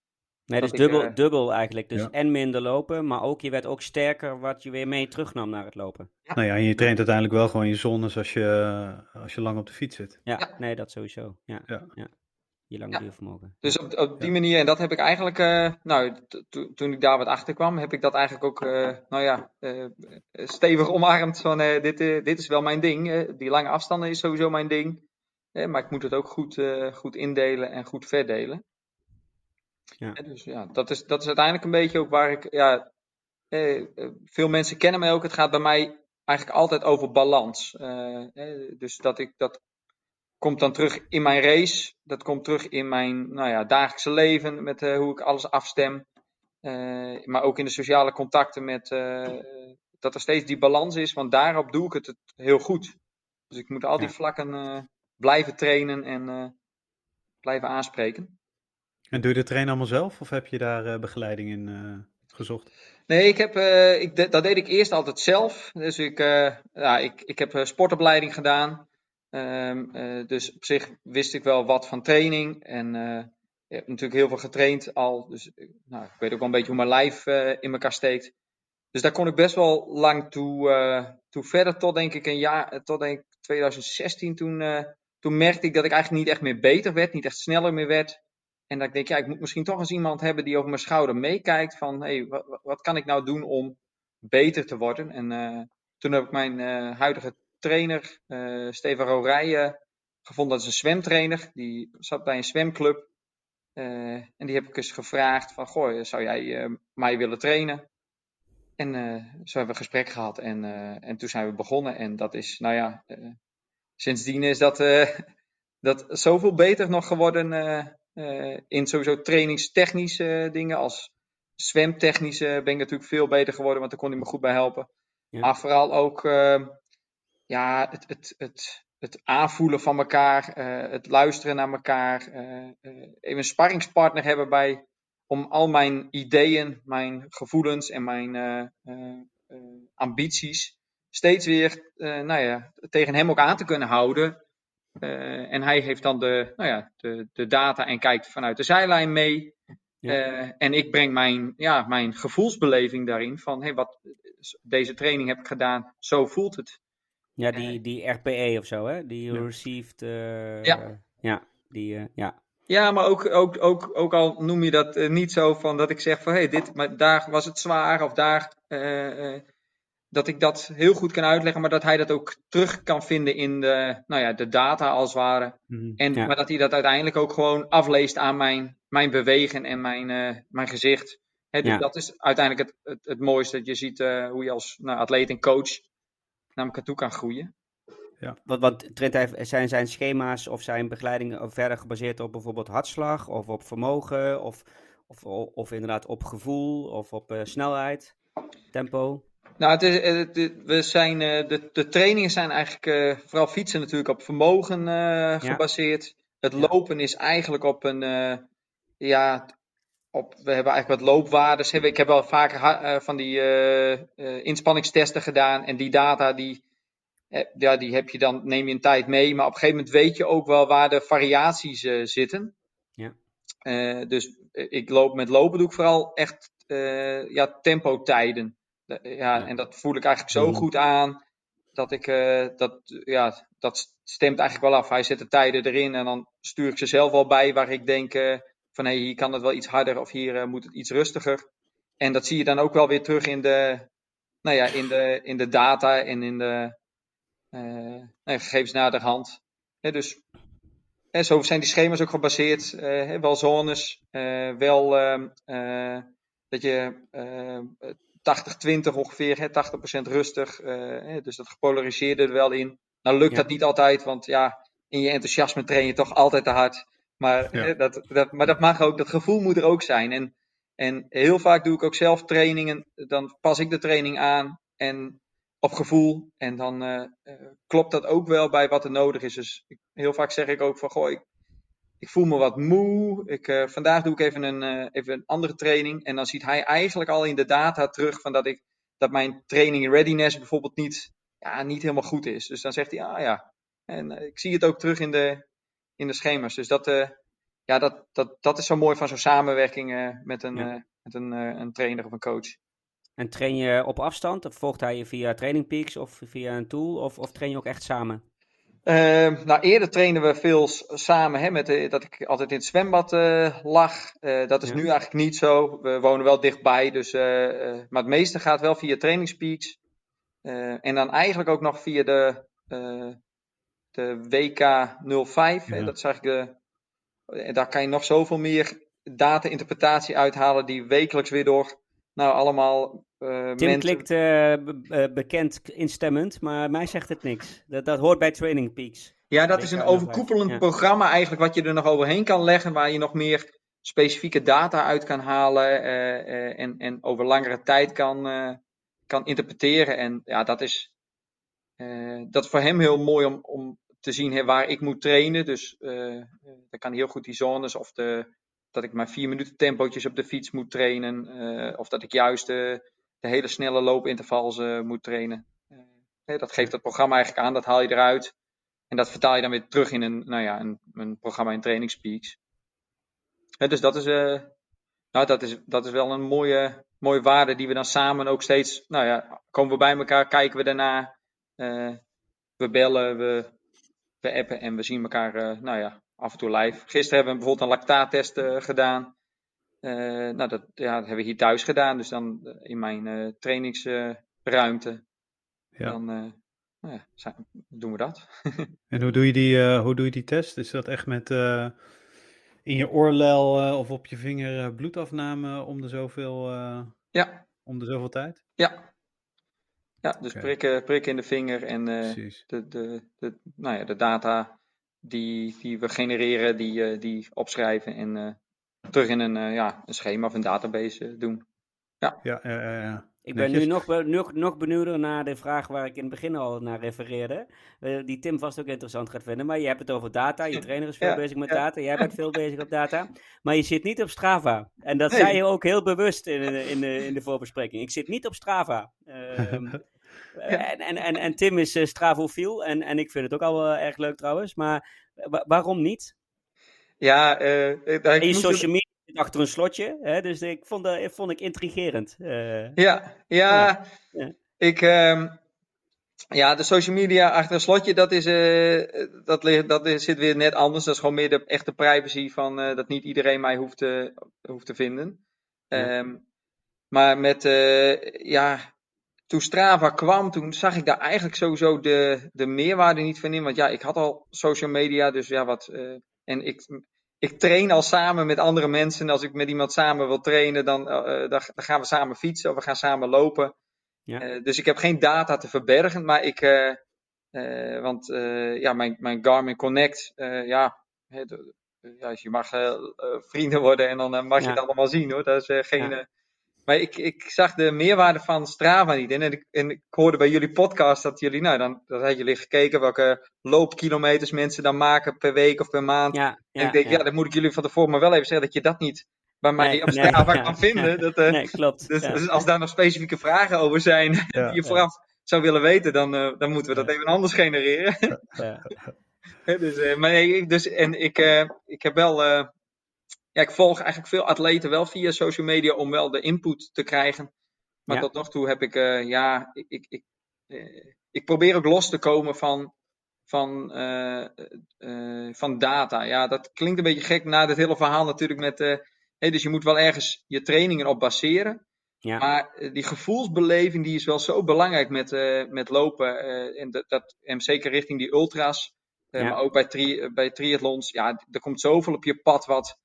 Nee, dus ik, dubbel, eh, dubbel eigenlijk. Dus Ja. en minder lopen, maar ook je werd ook sterker wat je weer mee terugnam naar het lopen. Nou ja, en je traint uiteindelijk wel gewoon je zones als je, als je lang op de fiets zit. Ja, Ja. nee, dat sowieso. Ja, Ja. Je lange Ja. duurvermogen. Dus op, op die manier, en dat heb ik eigenlijk, eh, nou, to- toen ik daar wat achter kwam, heb ik dat eigenlijk ook, eh, nou ja, eh, stevig omarmd. Van, eh, dit, eh, dit is wel mijn ding. die lange afstanden is sowieso mijn ding. Maar ik moet het ook goed, eh, goed indelen en goed verdelen. Ja. Dus ja, dat is, dat is uiteindelijk een beetje ook waar ik, ja, veel mensen kennen mij ook. Het gaat bij mij eigenlijk altijd over balans. dus dat ik dat komt dan terug in mijn race. Dat komt terug in mijn nou ja, dagelijkse leven, met hoe ik alles afstem. maar ook in de sociale contacten met dat er steeds die balans is, want daarop doe ik het heel goed. Dus ik moet al die vlakken blijven trainen en blijven aanspreken. En doe je de trainen allemaal zelf of heb je daar begeleiding in gezocht? Nee, ik heb, ik, dat deed ik eerst altijd zelf. Dus ik, ja, ik, ik heb sportopleiding gedaan. Um, uh, dus op zich wist ik wel wat van training. En ik heb natuurlijk heel veel getraind al. Dus nou, ik weet ook wel een beetje hoe mijn lijf in elkaar steekt. Dus daar kon ik best wel lang toe, toe verder. Tot denk ik een jaar, tot denk ik 2016. Toen, toen merkte ik dat ik eigenlijk niet echt meer beter werd. Niet echt sneller meer werd. En dat ik denk, ja, ik moet misschien toch eens iemand hebben die over mijn schouder meekijkt. Van, hé, hey, wat, wat, kan ik nou doen om beter te worden? En toen heb ik mijn huidige trainer, uh, Steven Rorijen, gevonden. Dat is een zwemtrainer. Die zat bij een zwemclub. en die heb ik eens gevraagd van, goh, zou jij mij willen trainen? En zo hebben we een gesprek gehad. En, en toen zijn we begonnen. En dat is, nou ja, sindsdien is dat, [laughs] dat zoveel beter nog geworden in sowieso trainingstechnische dingen als zwemtechnische ben ik natuurlijk veel beter geworden, want daar kon hij me goed bij helpen. Ja. Maar vooral ook uh, ja, het, het, het, het aanvoelen van elkaar, uh, het luisteren naar elkaar, uh, even een sparringspartner hebben bij, om al mijn ideeën, mijn gevoelens en mijn ambities steeds weer nou ja, tegen hem ook aan te kunnen houden. En hij heeft dan de, nou ja, de, de data en kijkt vanuit de zijlijn mee. Ja. Uh, en ik breng mijn, ja, mijn gevoelsbeleving daarin van hey, wat, deze training heb ik gedaan, zo voelt het. Ja, die, die RPE of zo, hè? Die ja. received. Uh, ja. Ja, die, ja. Ja, maar ook, ook, ook, ook al noem je dat niet zo van dat ik zeg van hé, hey, dit, maar daar was het zwaar of daar dat ik dat heel goed kan uitleggen, maar dat hij dat ook terug kan vinden in de, nou ja, de data als het ware. Mm, en, ja. Maar dat hij dat uiteindelijk ook gewoon afleest aan mijn, mijn bewegen en mijn, mijn gezicht. He, dus ja. dat is uiteindelijk het, het, het mooiste. Dat je ziet hoe je als nou, atleet en coach naar elkaar toe kan groeien. Ja. Want, want hij, zijn zijn schema's of zijn begeleiding verder gebaseerd op bijvoorbeeld hartslag of op vermogen of, of, of inderdaad op gevoel of op uh, snelheid, tempo? Nou, het is, het, we zijn, uh, de, de trainingen zijn eigenlijk uh, vooral fietsen natuurlijk op vermogen uh, gebaseerd. Ja. Het lopen is eigenlijk op een, ja, op, we hebben eigenlijk wat loopwaardes. Ik heb wel vaker van die inspanningstesten gedaan en die data die, ja, die heb je dan, neem je een tijd mee. Maar op een gegeven moment weet je ook wel waar de variaties zitten. Ja. dus ik loop met lopen doe ik vooral echt ja, tempotijden. Ja, en dat voel ik eigenlijk zo goed aan. Dat ik, dat, ja, dat stemt eigenlijk wel af. Hij zet de tijden erin en dan stuur ik ze zelf wel bij waar ik denk van hé, hey, hier kan het wel iets harder of hier uh, moet het iets rustiger. En dat zie je dan ook wel weer terug in de, nou ja, in de, in de data en in de nee, gegevens naar de hand. dus en zo zijn die schema's ook gebaseerd. wel zones, wel ehm, dat je 80-20 ongeveer, hè, 80% rustig. Uh, dus dat gepolariseerde er wel in. Nou lukt dat niet altijd, want ja, in je enthousiasme train je toch altijd te hard. Maar, ja. dat, dat, maar dat mag ook, dat gevoel moet er ook zijn. En, en heel vaak doe ik ook zelf trainingen, dan pas ik de training aan en op gevoel. En dan uh, klopt dat ook wel bij wat er nodig is. Dus ik, heel vaak zeg ik ook van, goh, ik, ik voel me wat moe. Ik, uh, vandaag doe ik even een, uh, even een andere training. En dan ziet hij eigenlijk al in de data terug van dat, ik, dat mijn training readiness bijvoorbeeld niet, ja, niet helemaal goed is. Dus dan zegt hij, ah ja. En ik zie het ook terug in de, in de schema's. Dus dat, ja, dat, dat, dat is zo mooi van zo'n samenwerking met, een, ja. met een, een trainer of een coach. En train je op afstand? Of volgt hij je via Training Peaks of via een tool? Of, of train je ook echt samen? Uh, nou, eerder trainen we veel samen, hè, met de, dat ik altijd in het zwembad uh, lag. Uh, dat is ja. nu eigenlijk niet zo. We wonen wel dichtbij, dus, maar het meeste gaat wel via trainingspeaks. en dan eigenlijk ook nog via de, de WK 05. Ja. Hè, dat is eigenlijk de, daar kan je nog zoveel meer data-interpretatie uithalen, die wekelijks weer door nou allemaal uh, Tim klikt bekend instemmend, maar mij zegt het niks. Dat, dat hoort bij Training Peaks. Ja, dat is een overkoepelend programma eigenlijk wat je er nog overheen kan leggen, waar je nog meer specifieke data uit kan halen en, en over langere tijd kan, kan interpreteren. En ja, dat is, dat is voor hem heel mooi om, om te zien waar ik moet trainen. Dus uh, dan kan heel goed die zones of de, dat ik maar vier minuten tempootjes op de fiets moet trainen. Uh, of dat ik juist de, de hele snelle loopintervals uh, moet trainen. dat geeft het programma eigenlijk aan, dat haal je eruit. En dat vertaal je dan weer terug in een, nou ja, een, een programma in trainingspeaks. dus dat is, nou, dat, is, dat is wel een mooie, mooie waarde die we dan samen ook steeds, nou ja, komen we bij elkaar, kijken we daarna. we bellen, we, we appen en we zien elkaar, uh, nou ja, af en toe live. Gisteren hebben we bijvoorbeeld een lactaattest uh, gedaan. Uh, nou, dat, ja, dat hebben we hier thuis gedaan, dus dan in mijn trainingsruimte. ja. Dan nou ja, doen we dat. [laughs] en hoe doe, je die, hoe doe je die test? Is dat echt met in je oorlel of op je vinger bloedafname om de zoveel, ja. om de zoveel tijd? Ja, ja, dus prikken, prikken in de vinger en uh, de, de, de, nou ja, de data die, die we genereren, die, uh, die opschrijven en uh, terug in een, ja, een schema of een database doen. Ja, ja, ja. ja. Ik ben nu nog, nog, nog benieuwder naar de vraag waar ik in het begin al naar refereerde. Uh, die Tim vast ook interessant gaat vinden. Maar je hebt het over data. Je trainer is veel bezig met data. Jij bent veel bezig op data. Maar je zit niet op Strava. En dat zei je ook heel bewust in, in, de, in de voorbespreking. Ik zit niet op Strava. [laughs] Uh, en, en, en, en, Tim is uh, Stravofiel. En, en ik vind het ook al wel erg leuk trouwens. Maar waarom niet? Ja, uh, je social media achter een slotje. Hè? Dus ik vond dat vond ik intrigerend. Uh, ja, ja, ja, Ik, uh, ja, de social media achter een slotje, dat, is, uh, dat, ligt, dat is, zit weer net anders. Dat is gewoon meer de echte privacy van uh, dat niet iedereen mij hoeft te, hoeft te vinden. Ja. Um, maar met, ja, toen Strava kwam, toen zag ik daar eigenlijk sowieso de, de meerwaarde niet van in. Want ja, ik had al social media, dus ja, wat. en ik, ik train al samen met andere mensen. Als ik met iemand samen wil trainen, dan, uh, dan, gaan we samen fietsen of we gaan samen lopen. Ja. Uh, dus ik heb geen data te verbergen, maar ik, uh, want ja, mijn, mijn Garmin Connect, ja, ja, je mag vrienden worden en dan mag je het allemaal zien hoor. Dat is geen. Maar ik, ik zag de meerwaarde van Strava niet. En, ik, en ik hoorde bij jullie podcast dat jullie, nou, dan, dan hadden jullie gekeken welke loopkilometers mensen dan maken per week of per maand. Ja, en ik denk, ja. ja, dan moet ik jullie van tevoren maar wel even zeggen dat je dat niet bij mij nee, op Strava nee, kan vinden. [laughs] Dat, uh, nee, klopt. Dus, dus, als daar nog specifieke vragen over zijn [laughs] die je vooraf zou willen weten, dan, uh, dan moeten we dat even anders genereren. [laughs] dus, uh, maar nee, dus, en ik, ik heb wel ja, ik volg eigenlijk veel atleten wel via social media om wel de input te krijgen. Maar tot nog toe heb ik, uh, ja, ik, ik, ik, uh, ik, probeer ook los te komen van, van, uh, van data. Ja, dat klinkt een beetje gek na dit hele verhaal natuurlijk met, hey, dus je moet wel ergens je trainingen op baseren. Ja. Maar die gevoelsbeleving die is wel zo belangrijk met, met lopen. en, dat, en zeker richting die ultra's. Ja. Maar ook bij, tri bij triathlons. Ja, er komt zoveel op je pad wat,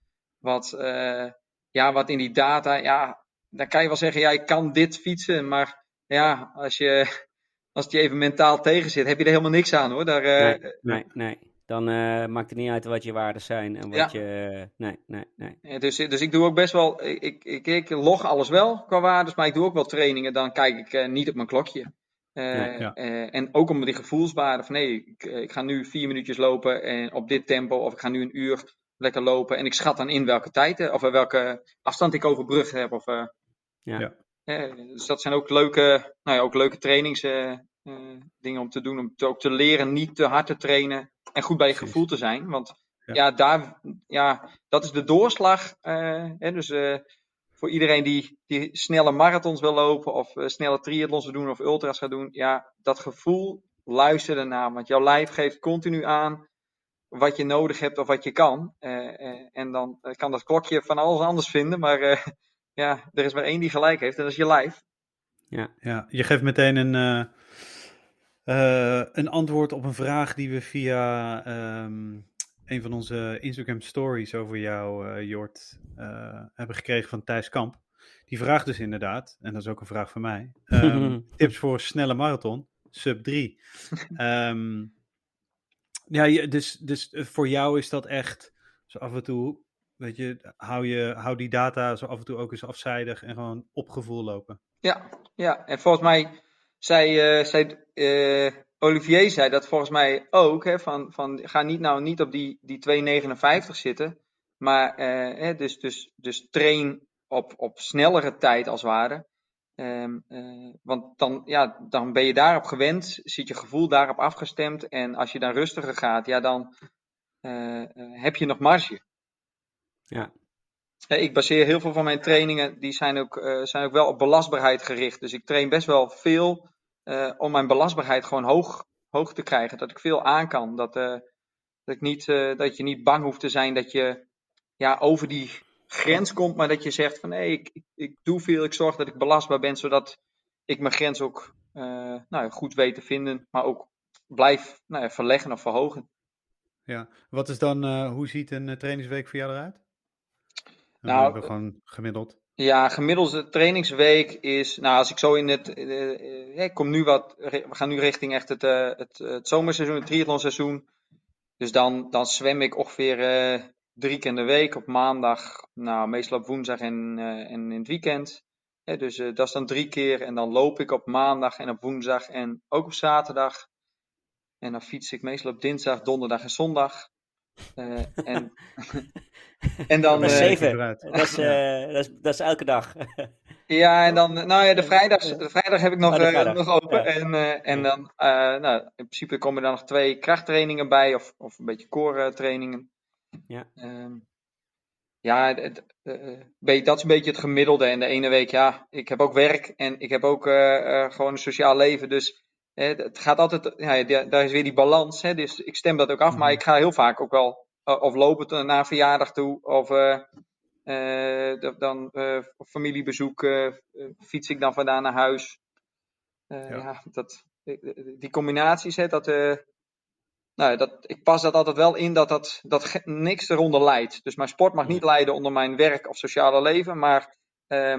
wat, uh, ja, wat in die data, ja, dan kan je wel zeggen, ja, ik kan dit fietsen, maar ja, als, je, [laughs] als het je even mentaal tegen zit, heb je er helemaal niks aan hoor. Daar, nee, nee, nee, Dan uh, maakt het niet uit wat je waarden zijn en wat ja. je. nee, nee, nee. Ja, dus, dus ik doe ook best wel. Ik, ik, ik log alles wel qua waarden, maar ik doe ook wel trainingen. Dan kijk ik uh, niet op mijn klokje. Uh, ja. en ook om die gevoelswaarde van nee, ik, ik, ga nu vier minuutjes lopen en op dit tempo, of ik ga nu een uur lekker lopen. En ik schat dan in welke tijd of welke afstand ik overbrugd heb. Of, uh, ja. ja. dus dat zijn ook leuke, nou ja, ook leuke trainingsdingen uh, om te doen. Om te, ook te leren niet te hard te trainen en goed bij je gevoel te zijn. Want ja, ja daar, ja, dat is de doorslag. Hè, dus voor iedereen die, die snelle marathons wil lopen of snelle triathlons wil doen of ultras gaat doen. Ja, dat gevoel luister ernaar. Want jouw lijf geeft continu aan wat je nodig hebt of wat je kan. Uh, en dan kan dat klokje van alles anders vinden, maar uh, [laughs] ja, er is maar één die gelijk heeft en dat is je lijf. Ja, ja je geeft meteen een, een antwoord op een vraag die we via um, een van onze Instagram stories over jou, Jort, hebben gekregen van Thijs Kamp. Die die vraagt dus inderdaad, en dat is ook een vraag van mij, ehm, [laughs] tips voor snelle marathon, sub 3. Ehm, ja, dus, dus voor jou is dat echt zo af en toe, weet je, hou, je, hou die data zo af en toe ook eens afzijdig en gewoon op gevoel lopen. Ja, ja. en volgens mij zei, uh, zei uh, Olivier zei dat volgens mij ook, hè, van, van ga niet nou niet op die, die 2,59 zitten, maar hè, dus, dus, dus train op, op snellere tijd als het ware. Um, uh, want dan, ja, dan ben je daarop gewend, zit je gevoel daarop afgestemd. En als je dan rustiger gaat, ja, dan uh, heb je nog marge. Ja. Ik baseer heel veel van mijn trainingen, die zijn ook, zijn ook wel op belastbaarheid gericht. Dus ik train best wel veel om mijn belastbaarheid gewoon hoog, hoog te krijgen. Dat ik veel aan kan. Dat, dat, ik niet, dat je niet bang hoeft te zijn dat je ja, over die grens komt, maar dat je zegt van nee, ik, ik, ik, doe veel, ik zorg dat ik belastbaar ben, zodat ik mijn grens ook uh, nou, goed weet te vinden, maar ook blijf nou verleggen of verhogen. Ja, wat is dan, uh, hoe ziet een uh, trainingsweek voor jou eruit? Nou, gewoon gemiddeld. Ja, gemiddelde trainingsweek is, nou als ik zo in het, ik kom nu wat, we gaan nu richting echt het, het, het zomerseizoen, het triathlonseizoen. Dus dan, dan zwem ik ongeveer drie keer in de week op maandag, nou meestal op woensdag en, uh, en in het weekend. Ja, dus uh, dat is dan drie keer en dan loop ik op maandag en op woensdag en ook op zaterdag. En dan fiets ik meestal op dinsdag, donderdag en zondag. Uh, en, [laughs] en dan. Dat is zeven. Dat is, dat, is, dat is elke dag. ja, en dan, nou ja, de vrijdag, de vrijdag heb ik nog, oh, nog open. Ja. En, en dan, nou, in principe komen er dan nog twee krachttrainingen bij, of, of een beetje core trainingen. Ja. Um, ja, het, uh, dat is een beetje het gemiddelde. En de ene week, ja, ik heb ook werk en ik heb ook uh, uh, gewoon een sociaal leven. Dus het gaat altijd, ja, daar is weer die balans. Hè, dus ik stem dat ook af, mm. maar ik ga heel vaak ook wel of lopen naar verjaardag toe of dan familiebezoek fiets ik dan vandaan naar huis. Ja. ja. dat, die combinaties, hè, dat, nou, dat, ik pas dat altijd wel in dat, dat, dat niks eronder leidt. Dus mijn sport mag niet leiden onder mijn werk of sociale leven, maar uh,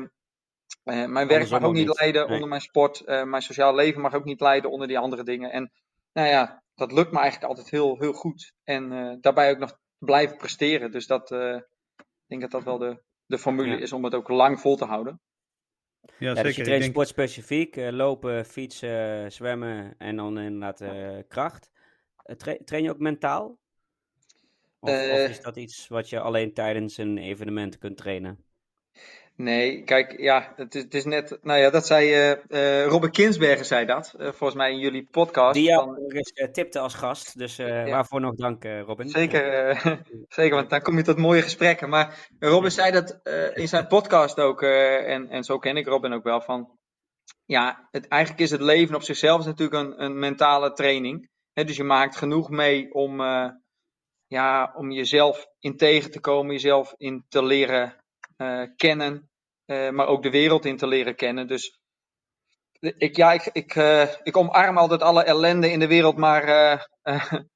uh, mijn werk mag ook niet, niet. leiden nee. onder mijn sport. Uh, mijn sociale leven mag ook niet leiden onder die andere dingen. En nou ja, dat lukt me eigenlijk altijd heel, heel goed. En eh, daarbij ook nog blijven presteren. Dus dat, eh, ik denk dat dat wel de, de formule ja. is om het ook lang vol te houden. Ja, ja, zeker. Dus je traint denk... sportspecifiek, lopen, fietsen, zwemmen en dan inderdaad kracht. Tra train je ook mentaal? Of, uh, of, is dat iets wat je alleen tijdens een evenement kunt trainen? Nee, kijk, ja, het is, het is net, nou ja, dat zei uh, Robert Kinsberger zei dat, volgens mij in jullie podcast. Die jou van... tipte als gast, dus ja. waarvoor nog dank Robin. Zeker, [laughs] zeker, want dan kom je tot mooie gesprekken. Maar Robin zei dat in zijn podcast ook, en, en zo ken ik Robin ook wel, van ja, het, eigenlijk is het leven op zichzelf is natuurlijk een, een mentale training. Dus je maakt genoeg mee om, uh, ja, om jezelf in tegen te komen, jezelf in te leren uh, kennen, uh, maar ook de wereld in te leren kennen. Dus ik, ja, ik, ik, ik omarm altijd alle ellende in de wereld, maar [laughs]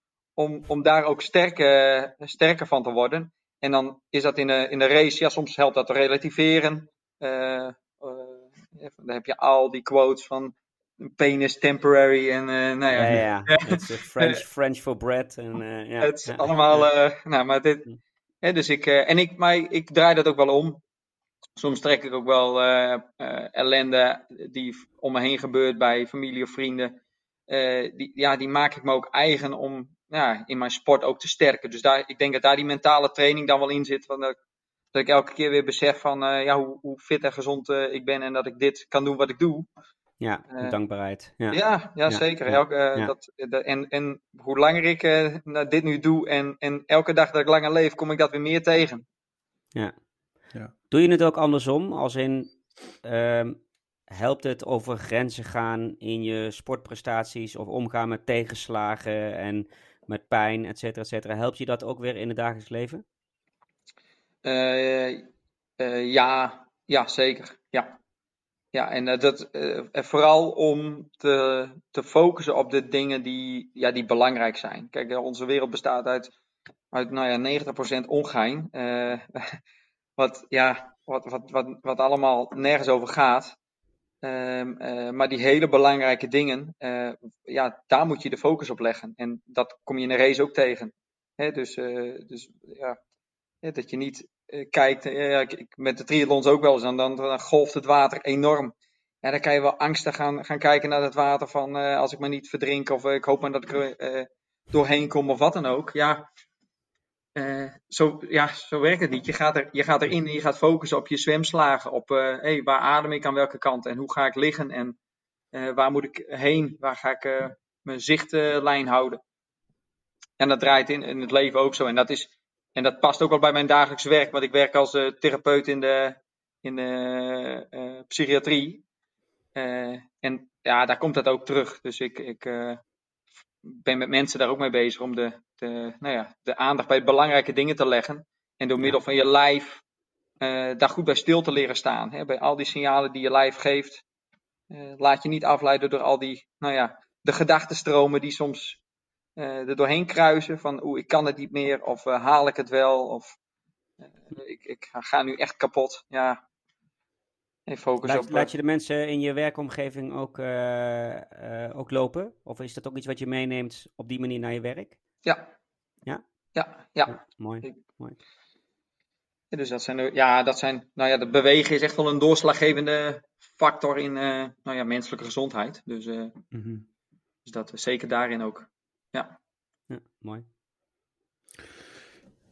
om, om daar ook sterker, sterker van te worden. En dan is dat in de, in de race, ja, soms helpt dat te relativeren. dan heb je al die quotes van pain is temporary en uh, nou ja. Ja, ja. [laughs] Het is French, French for bread. En, uh, ja. Het is allemaal, nou maar dit, hm. hè, dus ik, en ik, maar ik draai dat ook wel om. Soms trek ik ook wel ellende die om me heen gebeurt bij familie of vrienden. die, ja, die maak ik me ook eigen om ja, in mijn sport ook te sterken. Dus daar, ik denk dat daar die mentale training dan wel in zit. Van, dat, dat ik elke keer weer besef van ja, hoe, hoe fit en gezond ik ben en dat ik dit kan doen wat ik doe. Ja, uh, dankbaarheid. Ja, ja, ja zeker. Elke, uh, Dat, de, en, en hoe langer ik uh, dit nu doe en, en elke dag dat ik langer leef, kom ik dat weer meer tegen. Ja. ja. Doe je het ook andersom? Als in, uh, helpt het over grenzen gaan in je sportprestaties of omgaan met tegenslagen en met pijn, et cetera, et cetera. Helpt je dat ook weer in het dagelijks leven? ja, ja, zeker. Ja. Ja, en uh, dat uh, vooral om te, te focussen op de dingen die, ja, die belangrijk zijn. Kijk, onze wereld bestaat uit, uit nou ja, 90% ongein. [laughs] Wat, ja, wat, wat, wat, wat allemaal nergens over gaat. Ehm, eh, maar die hele belangrijke dingen, ja, daar moet je de focus op leggen. En dat kom je in een race ook tegen. Dus, dus ja, dat je niet kijkt, ja, ik, met de triathlons ook wel eens, dan, dan, golft het water enorm. Ja, dan kan je wel angstig gaan, gaan kijken naar het water van als ik maar niet verdrink of ik hoop maar dat ik er doorheen kom of wat dan ook. Ja, zo, ja, zo werkt het niet. Je gaat, er, je gaat erin en je gaat focussen op je zwemslagen. Op hey, waar adem ik aan welke kant en hoe ga ik liggen en waar moet ik heen? Waar ga ik mijn zichtlijn houden? En dat draait in, in het leven ook zo. En dat, is, en dat past ook wel bij mijn dagelijks werk. Want ik werk als therapeut in de, in de psychiatrie. en ja, daar komt dat ook terug. Dus ik, ik ben met mensen daar ook mee bezig om de, de, nou ja, de aandacht bij belangrijke dingen te leggen. En door middel van je lijf daar goed bij stil te leren staan. Hè? Bij al die signalen die je lijf geeft. Laat je niet afleiden door al die, nou ja, de gedachtenstromen die soms er doorheen kruisen. Van oeh, ik kan het niet meer. Of haal ik het wel. Of ik, ik ga nu echt kapot. Ja, focus laat, op... Laat je de mensen in je werkomgeving ook, ook lopen? Of is dat ook iets wat je meeneemt op die manier naar je werk? Ja. Ja? Ja, ja. mooi, mooi. Ja, dus dat zijn, ja, dat zijn, nou ja, de bewegen is echt wel een doorslaggevende factor in uh, nou ja, menselijke gezondheid. Dus, mm -hmm. dus dat zeker daarin ook. Ja. Ja, mooi.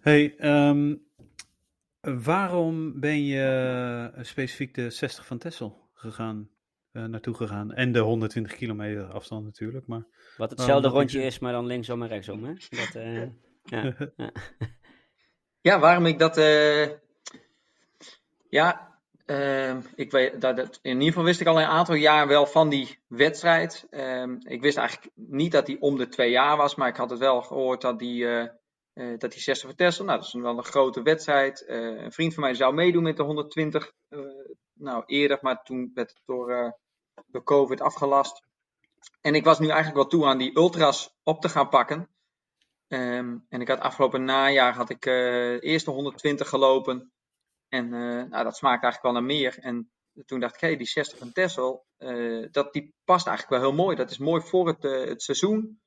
Hey, um, waarom ben je specifiek de 60 van Tessel gegaan? uh, naartoe gegaan. En de 120 kilometer afstand natuurlijk. Maar Wat hetzelfde rondje is, maar dan linksom en rechtsom. Hè? Dat, uh, [laughs] ja. ja. ja. waarom ik dat. Uh, ja, ik weet, dat, in ieder geval wist ik al een aantal jaar wel van die wedstrijd. ik wist eigenlijk niet dat die om de twee jaar was, maar ik had het wel gehoord dat die. Uh, dat die 60 van Tessel, nou dat is wel een grote wedstrijd. Uh, een vriend van mij zou meedoen met de 120, uh, nou eerder, maar toen werd het door door COVID afgelast. En ik was nu eigenlijk wel toe aan die ultras op te gaan pakken. Um, en ik had afgelopen najaar had ik uh, de eerste 120 gelopen. En uh, nou, dat smaakt eigenlijk wel naar meer. En toen dacht ik, hé, hey, die 60 van Tessel, uh, dat, die past eigenlijk wel heel mooi. Dat is mooi voor het, het seizoen.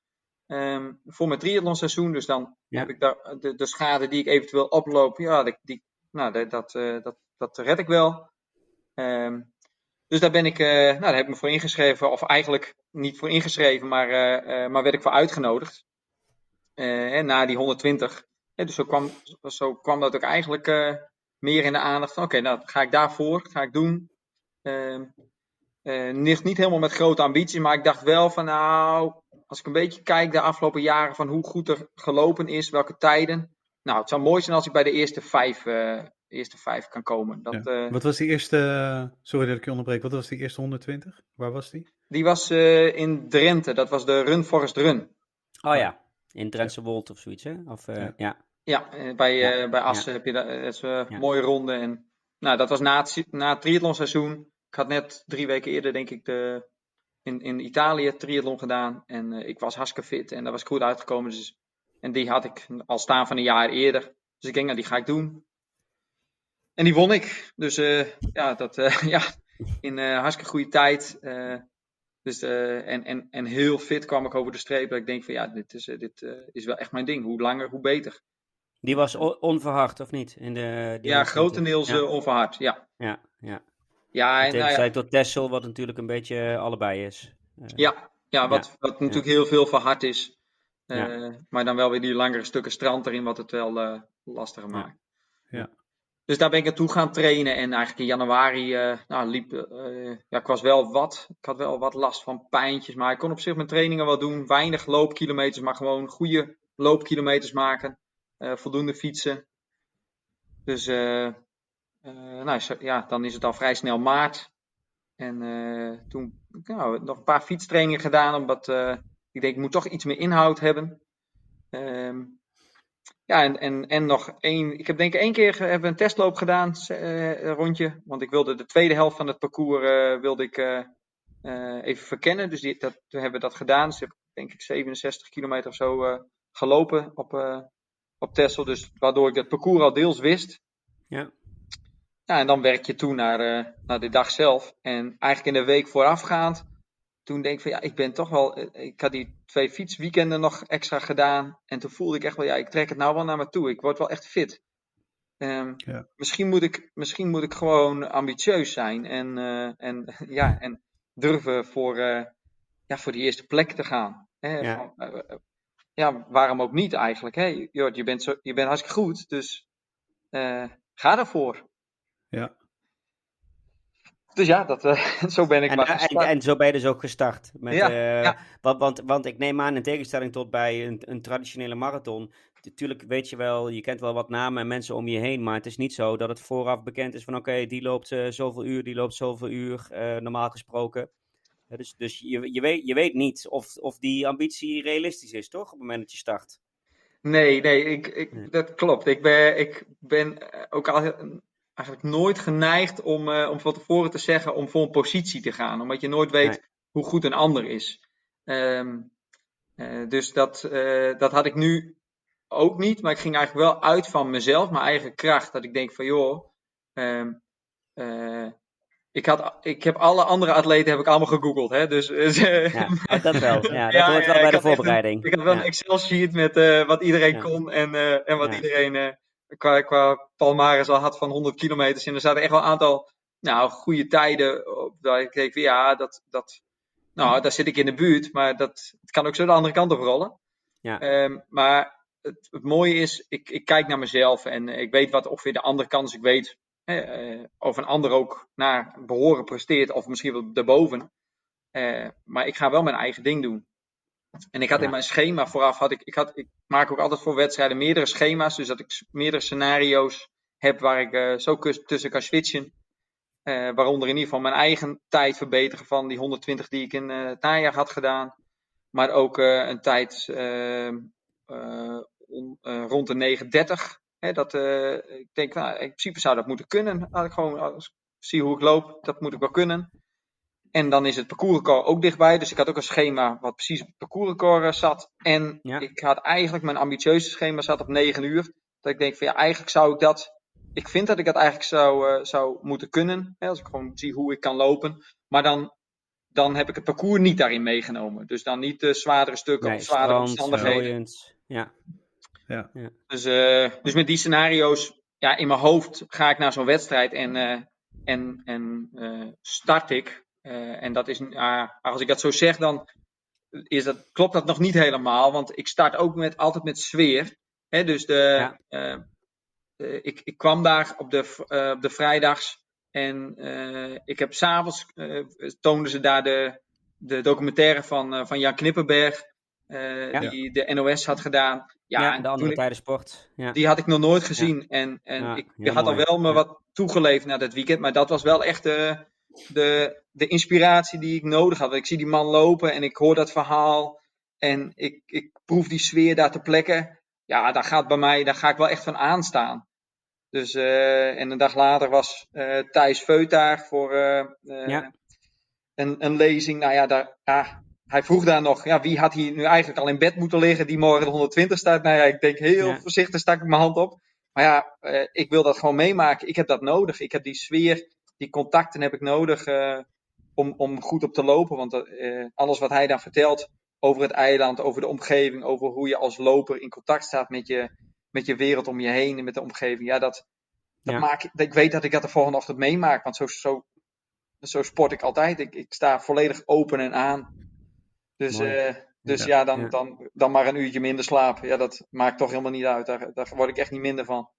Um, voor mijn triathlon seizoen. Dus dan ja. heb ik daar de, de, schade die ik eventueel oploop. Ja, die, die nou, dat, dat, dat, dat red ik wel. Um, dus daar ben ik, uh, nou, daar heb ik me voor ingeschreven, of eigenlijk niet voor ingeschreven, maar, uh, uh, maar werd ik voor uitgenodigd. En na die 120. dus zo kwam, zo kwam dat ook eigenlijk meer in de aandacht van, oké, okay, nou ga ik daarvoor, ga ik doen. Ehm, niet, niet helemaal met grote ambities, maar ik dacht wel van, nou, als ik een beetje kijk de afgelopen jaren van hoe goed er gelopen is, welke tijden. Nou, het zou mooi zijn als ik bij de eerste vijf eerste vijf kan komen. Dat, ja. uh, wat was die eerste, sorry dat ik je onderbreek, wat was die eerste 120? Waar was die? Die was uh, in Drenthe, dat was de Run Forest Run. Oh ja, in Drentse Wold of zoiets hè? Of, uh, ja. ja. Ja, bij, ja. bij Assen heb je dat, dat is een mooie ronde. En, nou, dat was na het, na het triathlonseizoen. Ik had net drie weken eerder denk ik de, in, in Italië triathlon gedaan. En ik was hartstikke fit en daar was ik goed uitgekomen. Dus, en die had ik al staan van een jaar eerder. Dus ik denk, nou die ga ik doen. En die won ik. Dus uh, ja, dat, uh, [laughs] ja, in uh, hartstikke goede tijd. dus, en, en, en heel fit kwam ik over de streep. Dat ik denk van ja, dit is, dit, is wel echt mijn ding. Hoe langer, hoe beter. Die was onverhard, of niet? In de, ja, grotendeels ja. onverhard, ja. Ja, ja. Ja, en, nou ja. tot Tessel, wat natuurlijk een beetje allebei is. ja, ja, wat, wat natuurlijk heel veel verhard is. Maar dan wel weer die langere stukken strand erin, wat het wel lastiger maakt. Ja. Dus daar ben ik naartoe gaan trainen. En eigenlijk in januari uh, nou, liep. Uh, ja, ik was wel wat. Ik had wel wat last van pijntjes. Maar ik kon op zich mijn trainingen wel doen. Weinig loopkilometers, maar gewoon goede loopkilometers maken. Uh, voldoende fietsen. Dus nou, ja, dan is het al vrij snel maart. En toen nou, nog een paar fietstrainingen gedaan. Omdat ik denk, ik moet toch iets meer inhoud hebben. Ehm, ja, en, en, en nog één. Ik heb denk ik één keer hebben we een testloop gedaan, rondje. Want ik wilde de tweede helft van het parcours wilde ik, even verkennen. Dus die, dat, toen hebben we dat gedaan. Dus heb ik denk ik 67 kilometer of zo gelopen op, op Tessel. Dus waardoor ik het parcours al deels wist. Ja. ja, en dan werk je toe naar, naar de dag zelf. En eigenlijk in de week voorafgaand, toen denk ik van ja, ik ben toch wel. Ik had die twee fietsweekenden nog extra gedaan. En toen voelde ik echt wel, ja, ik trek het nou wel naar me toe. Ik word wel echt fit. Um, ja. misschien, moet ik, misschien moet ik gewoon ambitieus zijn en, uh, en, [laughs] ja, en durven voor, uh, ja, voor die eerste plek te gaan. Hè? Ja. Ja, waarom ook niet eigenlijk? Hè? Jord, je, bent zo, je bent hartstikke goed, dus ga ervoor. Ja. Dus ja, dat, uh, [laughs] zo ben ik en, maar gestart. En, en, zo ben je dus ook gestart. Met, ja, uh, ja. Want, want, want ik neem aan, in tegenstelling tot bij een, een traditionele marathon, natuurlijk weet je wel, je kent wel wat namen en mensen om je heen, maar het is niet zo dat het vooraf bekend is van oké, die loopt uh, zoveel uur, die loopt zoveel uur, uh, normaal gesproken. Ja, dus dus je, je, weet, je weet niet of, of die ambitie realistisch is, toch, op het moment dat je start? Nee, nee, ik, ik, dat klopt. Ik ben, ik ben ook al eigenlijk nooit geneigd om, uh, om van tevoren te zeggen om voor een positie te gaan, omdat je nooit weet nee. hoe goed een ander is. Um, dus dat, dat had ik nu ook niet, maar ik ging eigenlijk wel uit van mezelf, mijn eigen kracht. Dat ik denk van joh, um, ik, had, ik heb alle andere atleten heb ik allemaal gegoogeld. Hè? Dus, ja, [laughs] dat wel. Ja, dat ja, hoort wel bij de voorbereiding. Een, ik heb wel een Excel-sheet met uh, wat iedereen kon en, uh, en wat iedereen uh, qua, qua palmares al had van 100 kilometers. En er zaten echt wel een aantal nou, goede tijden op. Dat ik denk, ja, dat, dat, nou, daar zit ik in de buurt, maar dat, het kan ook zo de andere kant op rollen. Ja. Um, maar het, het, mooie is, ik, ik kijk naar mezelf en ik weet wat ongeveer de andere kant is. Ik weet eh, of een ander ook naar behoren presteert, of misschien wel daarboven. Uh, maar ik ga wel mijn eigen ding doen. En ik had ja. in mijn schema vooraf, had ik, ik, had, ik maak ook altijd voor wedstrijden meerdere schema's, dus dat ik meerdere scenario's heb waar ik uh, zo tussen kan switchen. waaronder in ieder geval mijn eigen tijd verbeteren van die 120 die ik in het najaar had gedaan. Maar ook een tijd on, rond de 930. Hè, dat, uh, ik denk, nou, in principe zou dat moeten kunnen. Als ik gewoon als zie hoe ik loop, dat moet ik wel kunnen. En dan is het parcoursrecord ook dichtbij. Dus ik had ook een schema wat precies op het parcoursrecord zat. En ja. ik had eigenlijk mijn ambitieuze schema zat op 9 uur. Dat ik denk van ja, eigenlijk zou ik dat. Ik vind dat ik dat eigenlijk zou, zou moeten kunnen. Hè, als ik gewoon zie hoe ik kan lopen. Maar dan dan heb ik het parcours niet daarin meegenomen. Dus dan niet de zwaardere stukken nee, of zwaardere omstandigheden. Ja. Ja. ja. Dus, uh, dus met die scenario's, ja, in mijn hoofd ga ik naar zo'n wedstrijd en, uh, en, en uh, start ik. en dat is, als ik dat zo zeg, dan is dat, klopt dat nog niet helemaal. Want ik start ook met, altijd met sfeer. Hè, dus de, ja. ik, ik kwam daar op de, op de vrijdags en ik heb s'avonds, toonden ze daar de, de documentaire van, van Jan Knippenberg. Uh, ja. die de NOS had gedaan. Ja, ja en de andere tijdensport. Ja. Die had ik nog nooit gezien. Ja. En, en ik had mooi. al wel me wat toegeleefd na dat weekend. Maar dat was wel echt de, de, de inspiratie die ik nodig had. Ik zie die man lopen en ik hoor dat verhaal. En ik, ik proef die sfeer daar te plekken. Ja, daar gaat bij mij, daar ga ik wel echt van aanstaan. Dus, uh, en een dag later was uh, Thijs Feut daar voor een, een lezing. Nou ja, daar, ja, hij vroeg daar nog, ja, wie had hier nu eigenlijk al in bed moeten liggen die morgen de 120 staat? Nou ja, ik denk heel ja. voorzichtig stak ik mijn hand op. Maar ja, uh, ik wil dat gewoon meemaken. Ik heb dat nodig. Ik heb die sfeer, die contacten heb ik nodig uh, om, om goed op te lopen. Want uh, alles wat hij dan vertelt over het eiland, over de omgeving, over hoe je als loper in contact staat met je, met je wereld om je heen en met de omgeving. Ja, dat, dat ja. maak ik, ik weet dat ik dat de volgende ochtend meemaak. Want zo, zo, zo sport ik altijd. Ik, ik sta volledig open en aan. Dus, uh, dus ja, ja dan, ja. Dan, dan maar een uurtje minder slapen. Ja, dat maakt toch helemaal niet uit. Daar, daar word ik echt niet minder van.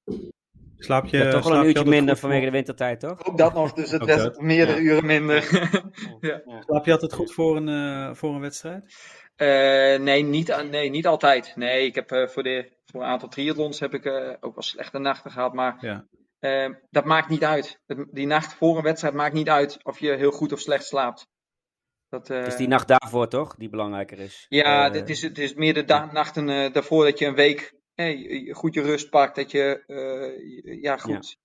Slaap je, ja, toch wel een uurtje minder vanwege de wintertijd, toch? Ook dat nog, dus het meerdere uren minder. [laughs] ja. Slaap je altijd goed voor een, uh, voor een wedstrijd? Uh, nee, niet, nee, niet altijd. Nee, ik heb uh, voor, de, voor een aantal triathlons heb ik ook wel slechte nachten gehad. Maar ja. dat maakt niet uit. Die nacht voor een wedstrijd maakt niet uit of je heel goed of slecht slaapt. Dat, uh... Het is die nacht daarvoor toch, die belangrijker is? Ja, uh... het, is, het is meer de da- nachten uh, daarvoor dat je een week hey, goed je rust pakt. Dat je ja, goed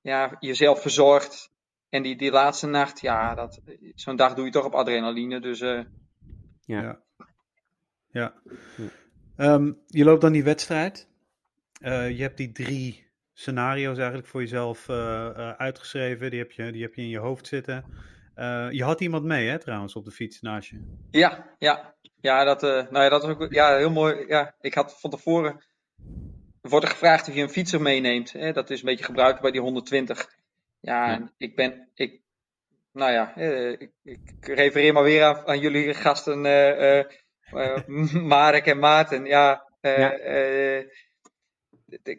ja. ja. jezelf verzorgt. En die, die laatste nacht, ja, dat, zo'n dag doe je toch op adrenaline. Dus, ja. ja. ja. Um, je loopt dan die wedstrijd. je hebt die drie scenario's eigenlijk voor jezelf uitgeschreven. Die heb, je, die heb je in je hoofd zitten. Je had iemand mee, hè, trouwens, op de fiets naast je. Ja, ja. Ja, dat, nou ja, dat is ook ja, heel mooi. Ja, ik had van tevoren wordt er gevraagd of je een fietser meeneemt. Hè? Dat is een beetje gebruikt bij die 120. Ja, ik ben, ik, nou ja, eh, ik, ik, refereer maar weer aan, aan jullie gasten [laughs] uh, uh, Marek en Maarten. Ja, ja.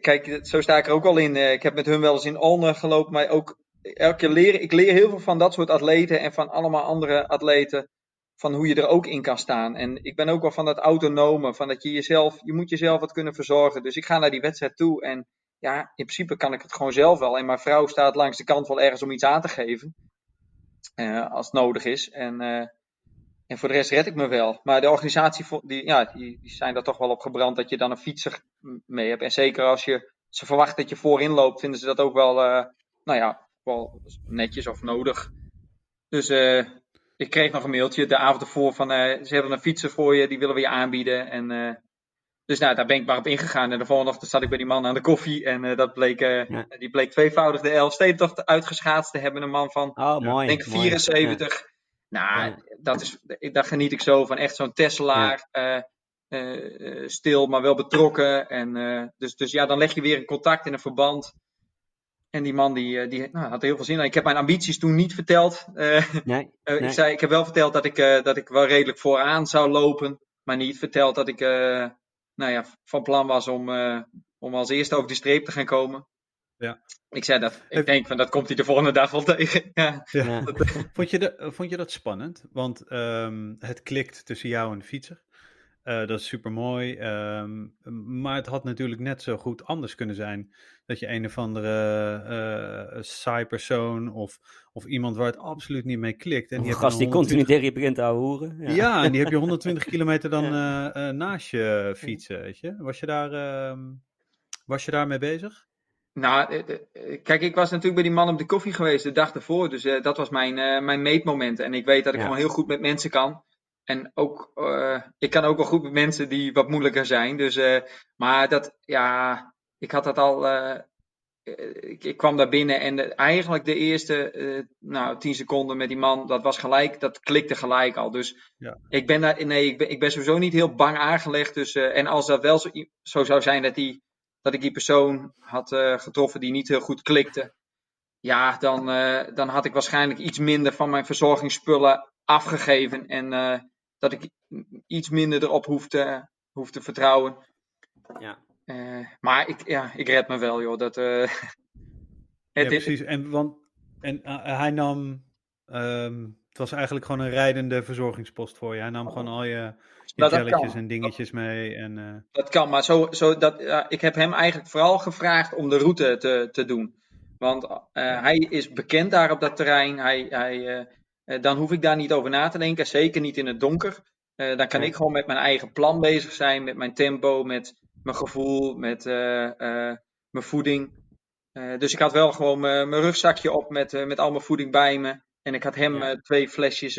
kijk, zo sta ik er ook al in. ik heb met hun wel eens in Alne gelopen, maar ook elke keer leren. Ik leer heel veel van dat soort atleten en van allemaal andere atleten van hoe je er ook in kan staan. En ik ben ook wel van dat autonome, van dat je jezelf, je moet jezelf wat kunnen verzorgen. Dus ik ga naar die wedstrijd toe en ja, in principe kan ik het gewoon zelf wel. En mijn vrouw staat langs de kant wel ergens om iets aan te geven, uh, als het nodig is. En, uh, en voor de rest red ik me wel. Maar de organisatie, die, ja, die, zijn er toch wel op gebrand dat je dan een fietser mee hebt. En zeker als je ze verwacht dat je voorin loopt, vinden ze dat ook wel, uh, nou ja, wel netjes of nodig. Dus ik kreeg nog een mailtje de avond ervoor van uh, ze hebben een fietser voor je, die willen we je aanbieden. En, uh, dus nou, daar ben ik maar op ingegaan. En de volgende ochtend zat ik bij die man aan de koffie. En dat bleek, ja. die bleek tweevoudig de Elfstedentocht uitgeschaatst te hebben. Een man van, oh, mooi, denk 74. Ja. Nou, dat is, daar geniet ik zo van. Echt zo'n Tesselaar. stil, maar wel betrokken. En, dus, dus ja, dan leg je weer een contact in een verband. En die man die, eh, die nou, had heel veel zin in. Ik heb mijn ambities toen niet verteld. Uh, nee, uh, [laughs] Ik, zei, ik heb wel verteld dat ik, dat ik wel redelijk vooraan zou lopen. Maar niet verteld dat ik nou ja, van plan was om, om als eerste over de streep te gaan komen. Ja. Ik zei dat. Ik denk van dat komt hij de volgende dag wel [laughs] tegen. Ja. ja. [laughs] vond, je de, vond je dat spannend? Want um, het klikt tussen jou en de fietser. Uh, dat is super mooi. Um, maar het had natuurlijk net zo goed anders kunnen zijn. Dat je een of andere uh, saai persoon of, of iemand waar het absoluut niet mee klikt. En die een gast die continu tegen je begint te houden. Ja. ja. en die heb je [laughs] 120 kilometer dan uh, naast je fietsen, weet je. Was je, daar, uh, was je daarmee bezig? Nou, kijk, ik was natuurlijk bij die man op de koffie geweest de dag ervoor. Dus dat was mijn, mijn meetmoment. En ik weet dat ik ja. gewoon heel goed met mensen kan. En ook, uh, ik kan ook wel goed met mensen die wat moeilijker zijn. Dus, uh, maar dat, ja, ik had dat al. Uh, ik, ik, kwam daar binnen en de, eigenlijk de eerste nou, tien seconden met die man, dat was gelijk, dat klikte gelijk al. Dus ja. ik ben daar, nee, ik ben, ik ben sowieso niet heel bang aangelegd. Dus, en als dat wel zo, zo, zou zijn dat, die, dat ik die persoon had getroffen die niet heel goed klikte, ja, dan, dan had ik waarschijnlijk iets minder van mijn verzorgingsspullen afgegeven. En dat ik iets minder erop hoef te, hoef te vertrouwen. Ja. Uh, maar ik, ja, ik red me wel, joh. Dat, uh, [laughs] ja, precies. En, want, en uh, hij nam. Um, het was eigenlijk gewoon een rijdende verzorgingspost voor je. Hij nam gewoon al je, je nou, en dingetjes mee. En, Dat kan, maar zo, zo dat, ik heb hem eigenlijk vooral gevraagd om de route te, te doen. Want hij is bekend daar op dat terrein. Hij, hij, eh, dan hoef ik daar niet over na te denken, zeker niet in het donker. Eh, dan kan ik gewoon met mijn eigen plan bezig zijn, met mijn tempo, met mijn gevoel, met eh, mijn voeding. dus ik had wel gewoon mijn rugzakje op met, met al mijn voeding bij me. En ik had hem twee flesjes,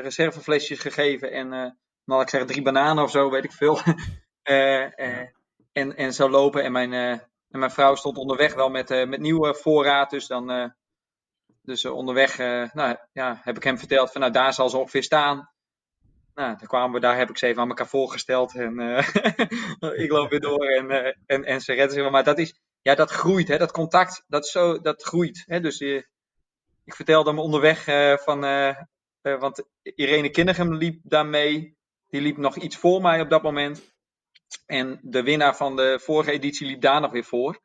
reserveflesjes gegeven en, nou ik zeg drie bananen of zo, weet ik veel. [laughs] en, en zo lopen. En mijn, en mijn vrouw stond onderweg wel met, met nieuwe voorraad. Dus dan dus uh, onderweg uh, nou, ja, heb ik hem verteld van nou daar zal ze ongeveer staan. Nou, dan kwamen we daar, heb ik ze even aan elkaar voorgesteld. En uh, [laughs] ik loop weer door en, en, en ze redden. Maar dat is, ja, dat groeit, hè, dat contact, dat, zo, dat groeit. Hè, dus ik vertelde hem onderweg van, want Irene Kinnegem liep daarmee. Die liep nog iets voor mij op dat moment. En de winnaar van de vorige editie liep daar nog weer voor.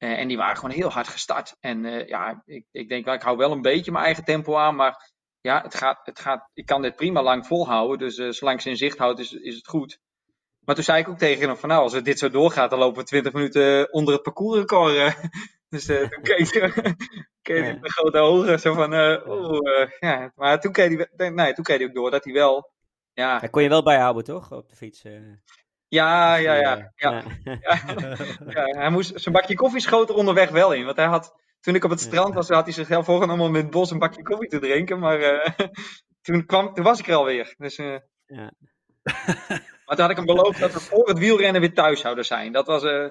Uh, en die waren gewoon heel hard gestart. En uh, ja, ik, ik denk wel, ik hou wel een beetje mijn eigen tempo aan. Maar ja, het gaat, het gaat, ik kan dit prima lang volhouden. Dus uh, zolang ze in zicht houdt, is, is het goed. Maar toen zei ik ook tegen hem van nou, als het dit zo doorgaat, dan lopen we 20 minuten onder het parcoursrecord. [laughs] dus toen keek [laughs] hij [laughs] met grote ogen. Zo van, oh, ja. Maar toen keek hij, nee, toen keek hij ook door dat hij wel... Ja. Hij kon je wel bijhouden, toch? Op de fiets. Ja, ja, ja. ja. [laughs] ja. hij moest zijn bakje koffie schoten onderweg wel in. Want hij had, toen ik op het strand was, had hij zichzelf voorgenomen om in het bos een bakje koffie te drinken. Maar uh, [laughs] toen, kwam, toen was ik er alweer. Dus, uh, ja. [laughs] maar toen had ik hem beloofd dat we voor het wielrennen weer thuis zouden zijn. Dat was, uh,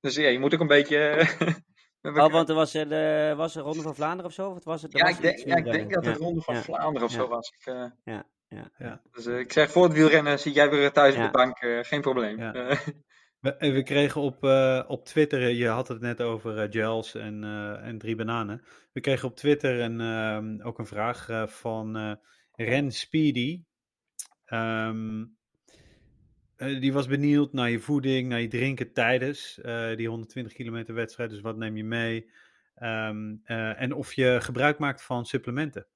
dus ja, je moet ook een beetje... oh, want er was, de, was een Ronde van Vlaanderen of zo? Of was het, ja, was ik denk, ja, ik denk dat het. Ronde van Vlaanderen of zo was. Ik, ja. Ja. ja. Dus ik zeg, voor het wielrennen zit jij weer thuis op de bank, geen probleem. [laughs] We, we, kregen op, uh, op Twitter, je had het net over uh, gels en, uh, en drie bananen. We kregen op Twitter een, ehm, ook een vraag van Ren Speedy. Um, die was benieuwd naar je voeding, naar je drinken tijdens die 120 kilometer wedstrijd. Dus wat neem je mee? Um, en of je gebruik maakt van supplementen.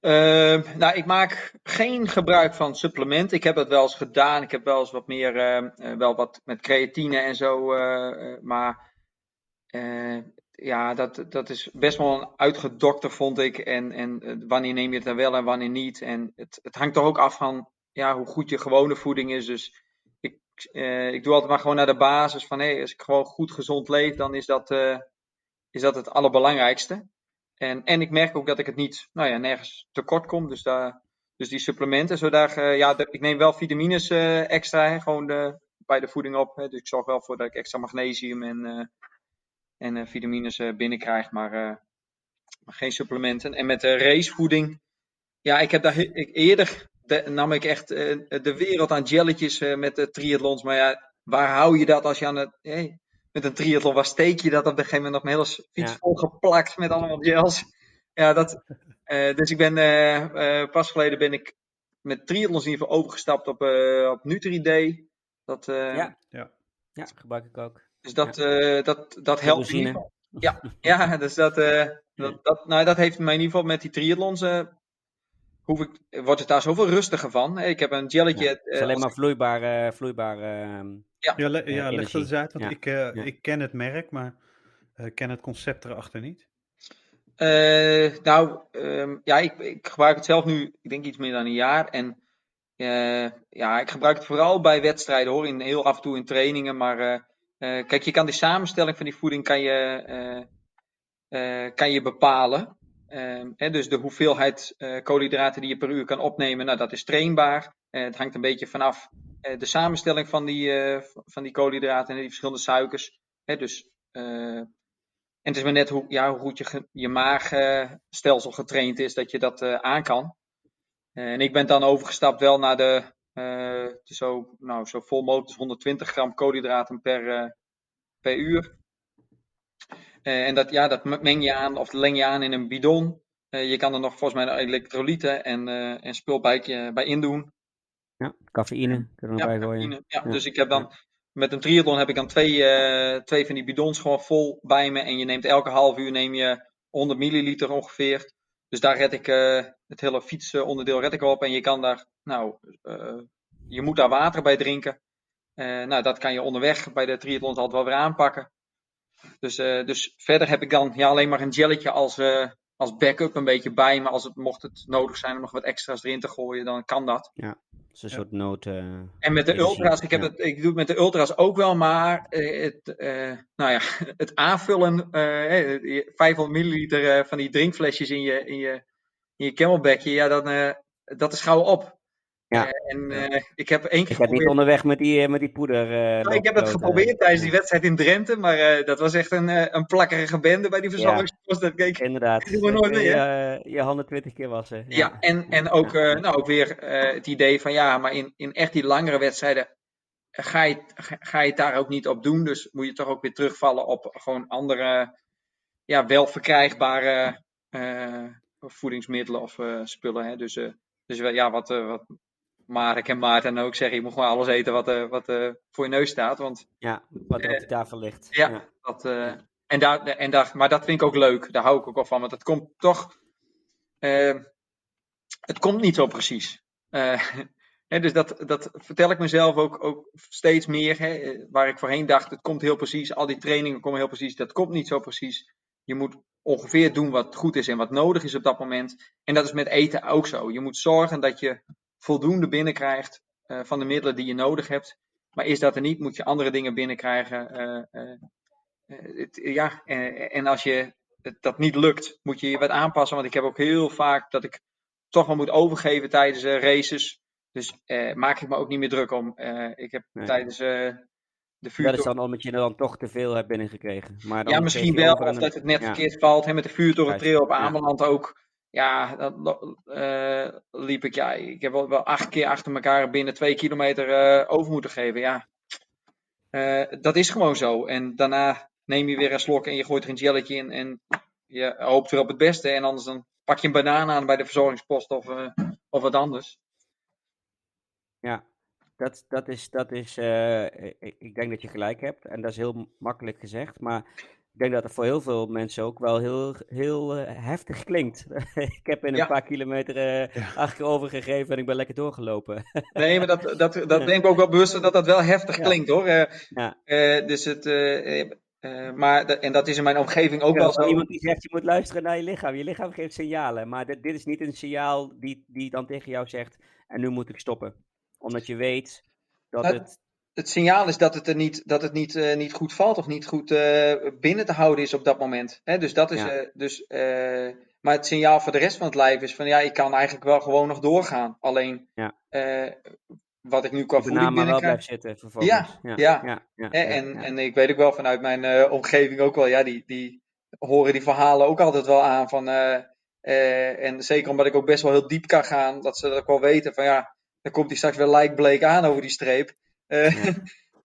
Uh, nou, ik maak geen gebruik van supplementen. Ik heb dat wel eens gedaan. Ik heb wel eens wat meer, uh, wel wat met creatine en zo. Uh, maar ja, dat, dat is best wel een uitgedokter, vond ik. En, en wanneer neem je het dan wel en wanneer niet. En het, het hangt toch ook af van ja, hoe goed je gewone voeding is. Dus ik, ik doe altijd maar gewoon naar de basis van hé, hey, als ik gewoon goed gezond leef, dan is dat, is dat het allerbelangrijkste. En, en ik merk ook dat ik het niet, nou ja, nergens tekort kom. Dus, daar, dus die supplementen, zodat uh, ja, ik neem wel vitamines uh, extra, hè, gewoon de, bij de voeding op. Hè, dus ik zorg wel voor dat ik extra magnesium en, uh, en vitamines binnenkrijg, maar, maar geen supplementen. En met de racevoeding, ja, ik heb daar ik, eerder de, nam ik echt de wereld aan jelletjes met de triathlons. Maar ja, waar hou je dat als je aan het. Hey, met een triathlon, waar steek je dat op een gegeven moment nog mijn hele fiets ja. volgeplakt met allemaal gels. Ja, dat, uh, [laughs] dus ik ben uh, uh, pas geleden ben ik met triathlons in ieder geval overgestapt op, op Nutri-Day. Dat, ja. Ja. ja, gebruik ik ook. Dus dat, ja. dat, dat helpt in ieder geval. Ja, ja [laughs] dus dat, dat, dat, nou, dat heeft mij in ieder geval met die triathlons hoef ik, wordt het daar zoveel rustiger van. Ik heb een jelletje. Ja, het is alleen maar vloeibaar, vloeibaar ehm, ja, ja, le ja leg dat eens uit, want ja. ik, ken het merk, maar uh, ken het concept erachter niet. Nou, um, ja, ik, ik, gebruik het zelf nu, ik denk iets meer dan een jaar. En ja, ik gebruik het vooral bij wedstrijden hoor, in, heel af en toe in trainingen. Maar kijk, je kan de samenstelling van die voeding kan je, kan je bepalen. Hè, dus de hoeveelheid koolhydraten die je per uur kan opnemen, nou, dat is trainbaar. het hangt een beetje vanaf de samenstelling van die, uh, van die koolhydraten en die verschillende suikers. Hè, dus, uh, en het is maar net hoe, ja, hoe goed je, je maagstelsel getraind is dat je dat uh, aan kan. en ik ben dan overgestapt wel naar de, zo, nou, zo vol mogelijk 120 gram koolhydraten per, per uur. en dat, ja, dat meng je aan of leng je aan in een bidon. je kan er nog volgens mij elektrolyten en, en spul bij, bij indoen. Ja, cafeïne kunnen we ja, bij gooien. Ja, ja, dus ik heb dan met een triathlon heb ik dan twee, uh, twee van die bidons gewoon vol bij me. En je neemt elke half uur neem je 100 milliliter ongeveer. Dus daar red ik uh, het hele fietsonderdeel red ik op. En je kan daar, nou, uh, je moet daar water bij drinken. nou, dat kan je onderweg bij de triathlons altijd wel weer aanpakken. Dus, dus verder heb ik dan ja, alleen maar een gelletje als, als backup een beetje bij. Maar als het, mocht het nodig zijn om nog wat extra's erin te gooien, dan kan dat. Ja een soort nood. Uh, en met de ultra's, ik, heb het, ik doe het met de ultra's ook wel, maar uh, het, uh, nou ja, [laughs] het aanvullen, 500 milliliter van die drinkflesjes in je, in je, in je camelbackje, ja, dan, dat is gauw op. Ja. en ik heb één keer. Ik heb niet onderweg met die, met die poeder. Nou, ik heb het geprobeerd tijdens die wedstrijd in Drenthe, maar dat was echt een, een plakkerige bende bij die verzorgingspost. Ja. Dat Inderdaad. Ik nooit meer, je, je handen twintig keer wassen. Ja, ja en, en ook, nou, ook weer het idee van ja, maar in, in echt die langere wedstrijden ga je, ga je het daar ook niet op doen. Dus moet je toch ook weer terugvallen op gewoon andere, ja, wel verkrijgbare voedingsmiddelen of spullen. Hè. Dus, dus ja, wat, wat Marek en Maarten ook zeggen, je moet gewoon alles eten wat, uh, wat uh, voor je neus staat. Want, ja, wat op de tafel ligt. Ja, ja. Dat, ja. En daar, en daar, maar dat vind ik ook leuk. Daar hou ik ook wel van. Want het komt toch... het komt niet zo precies. [laughs] Dus dat, dat vertel ik mezelf ook, ook steeds meer. Hè, waar ik voorheen dacht, het komt heel precies. Al die trainingen komen heel precies. Dat komt niet zo precies. Je moet ongeveer doen wat goed is en wat nodig is op dat moment. En dat is met eten ook zo. Je moet zorgen dat je voldoende binnenkrijgt uh, van de middelen die je nodig hebt. Maar is dat er niet, moet je andere dingen binnenkrijgen. Uh, het, ja, en, en, als je dat niet lukt, moet je je wat aanpassen. Want ik heb ook heel vaak dat ik toch wel moet overgeven tijdens races. Dus maak ik me ook niet meer druk om. ik heb nee. tijdens de vuurtoren... Dat is dan omdat je er dan toch te veel hebt binnengekregen. Maar dan ja, misschien wel, of dat het net verkeerd valt. Hè, met de vuurtoren trail op Ameland ook. Ja, dat uh, liep ik. Ja, ik heb wel, wel, acht keer achter elkaar binnen twee kilometer uh, over moeten geven. Ja, uh, dat is gewoon zo. En daarna neem je weer een slok en je gooit er een jelletje in. En je hoopt weer op het beste. En anders dan pak je een banaan aan bij de verzorgingspost of, of wat anders. Ja, dat, dat is, dat is ik denk dat je gelijk hebt en dat is heel makkelijk gezegd, maar ik denk dat het voor heel veel mensen ook wel heel, heel uh, heftig klinkt. [laughs] ik heb in een paar kilometer uh, ja. acht keer overgegeven en ik ben lekker doorgelopen. [laughs] nee, maar dat, dat, dat denk ik ook wel bewust dat dat wel heftig klinkt hoor. ja. dus het, maar, en dat is in mijn omgeving ook wel zo. Iemand die zegt je moet luisteren naar je lichaam. Je lichaam geeft signalen, maar dit, dit is niet een signaal die, die dan tegen jou zegt en nu moet ik stoppen omdat je weet dat het. Het signaal is dat het er niet, dat het niet, uh, niet goed valt of niet goed uh, binnen te houden is op dat moment. Hè? Dus dat is. Ja. Uh, dus, maar het signaal voor de rest van het lijf is van ja, ik kan eigenlijk wel gewoon nog doorgaan. Alleen ja. wat ik nu qua voeding maar wel zitten vervolgens. Ja, ja, ja. ja en, en ik weet ook wel vanuit mijn omgeving ook wel, ja, die, die horen die verhalen ook altijd wel aan van. en zeker omdat ik ook best wel heel diep kan gaan, dat ze dat ook wel weten van ja dan komt hij straks weer lijkbleek aan over die streep. Uh,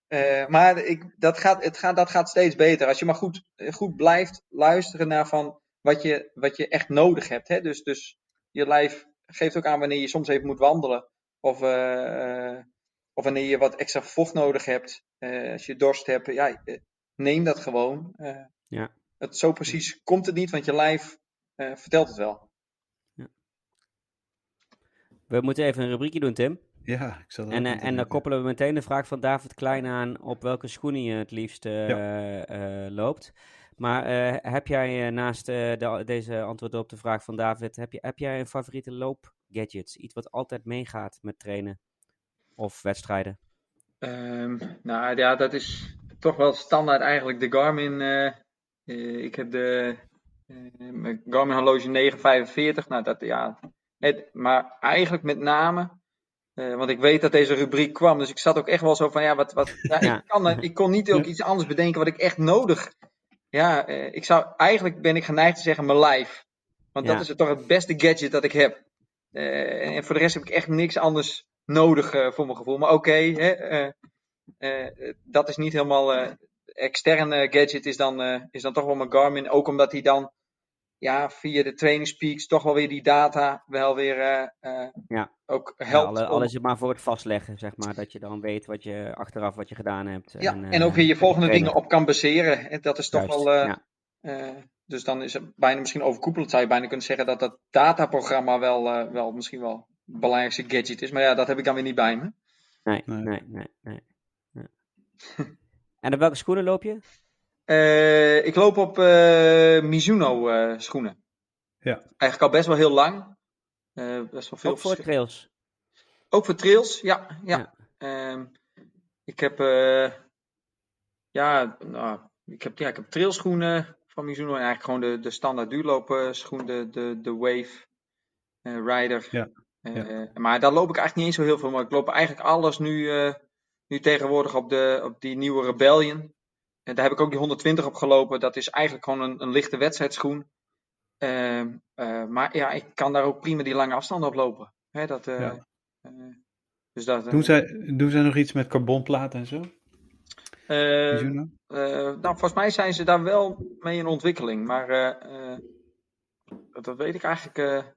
uh, [laughs] maar ik, dat, gaat, het gaat, dat gaat steeds beter. Als je maar goed, goed blijft luisteren naar van wat, je, wat je echt nodig hebt. Hè? Dus, dus je lijf geeft ook aan wanneer je soms even moet wandelen. Of, of wanneer je wat extra vocht nodig hebt. als je dorst hebt. Ja, neem dat gewoon. ja. Het, zo precies komt het niet, want je lijf vertelt het wel. We moeten even een rubriekje doen, Tim. Ja, ik zal dat En, uh, en dan koppelen we meteen de vraag van David Klein aan op welke schoenen je het liefst uh, ja. uh, loopt. Maar heb jij naast de, deze antwoord op de vraag van David, heb, je, heb jij een favoriete loopgadget? Iets wat altijd meegaat met trainen of wedstrijden? Um, nou ja, dat is toch wel standaard eigenlijk de Garmin. ik heb de Garmin horloge 945. Nou, dat ja, het, maar eigenlijk met name, uh, want ik weet dat deze rubriek kwam, dus ik zat ook echt wel zo van, ja, wat, wat ja, ja. Ik, kan, ik kon niet ook iets anders bedenken wat ik echt nodig. Ja, uh, ik zou, eigenlijk ben ik geneigd te zeggen mijn lijf. Want dat is toch het beste gadget dat ik heb. Uh, en voor de rest heb ik echt niks anders nodig voor mijn gevoel. Maar oké, okay, dat is niet helemaal. externe gadget is dan, is dan toch wel mijn Garmin. Ook omdat hij dan ja, via de trainingspeaks toch wel weer die data wel weer uh, ja. ook helpt. Ja, al, al is het maar voor het vastleggen, zeg maar, dat je dan weet wat je achteraf wat je gedaan hebt. Ja, en, en ook weer je volgende dingen op kan baseren. En dat is toch Juist, wel. Uh, ja. dus dan is het bijna misschien overkoepelend, zou je bijna kunnen zeggen dat dat dataprogramma wel, wel misschien wel het belangrijkste gadget is. Maar ja, dat heb ik dan weer niet bij me. Nee, nee, nee. nee, nee. en op welke schoenen loop je? Uh, ik loop op uh, Mizuno uh, schoenen. Ja. Eigenlijk al best wel heel lang. best wel veel Ook voor trails? Ook voor trails, ja. ja. ja. Um, ik heb, ja, nou, ik heb, ja, ik heb trailschoenen van Mizuno. En eigenlijk gewoon de, de standaard duurloopschoen, de, de, de Wave Rider. Ja. ja. Maar daar loop ik eigenlijk niet eens zo heel veel. Maar ik loop eigenlijk alles nu, nu tegenwoordig op, de, op die nieuwe Rebellion. En daar heb ik ook die 120 op gelopen. Dat is eigenlijk gewoon een, een lichte wedstrijdschoen. Uh, uh, maar ja, ik kan daar ook prima die lange afstanden op lopen. Hè, dat, uh, ja. dus dat, doen, zij, doen zij nog iets met carbonplaten en zo? nou, volgens mij zijn ze daar wel mee in ontwikkeling. Maar dat, dat, weet ik eigenlijk. Oké.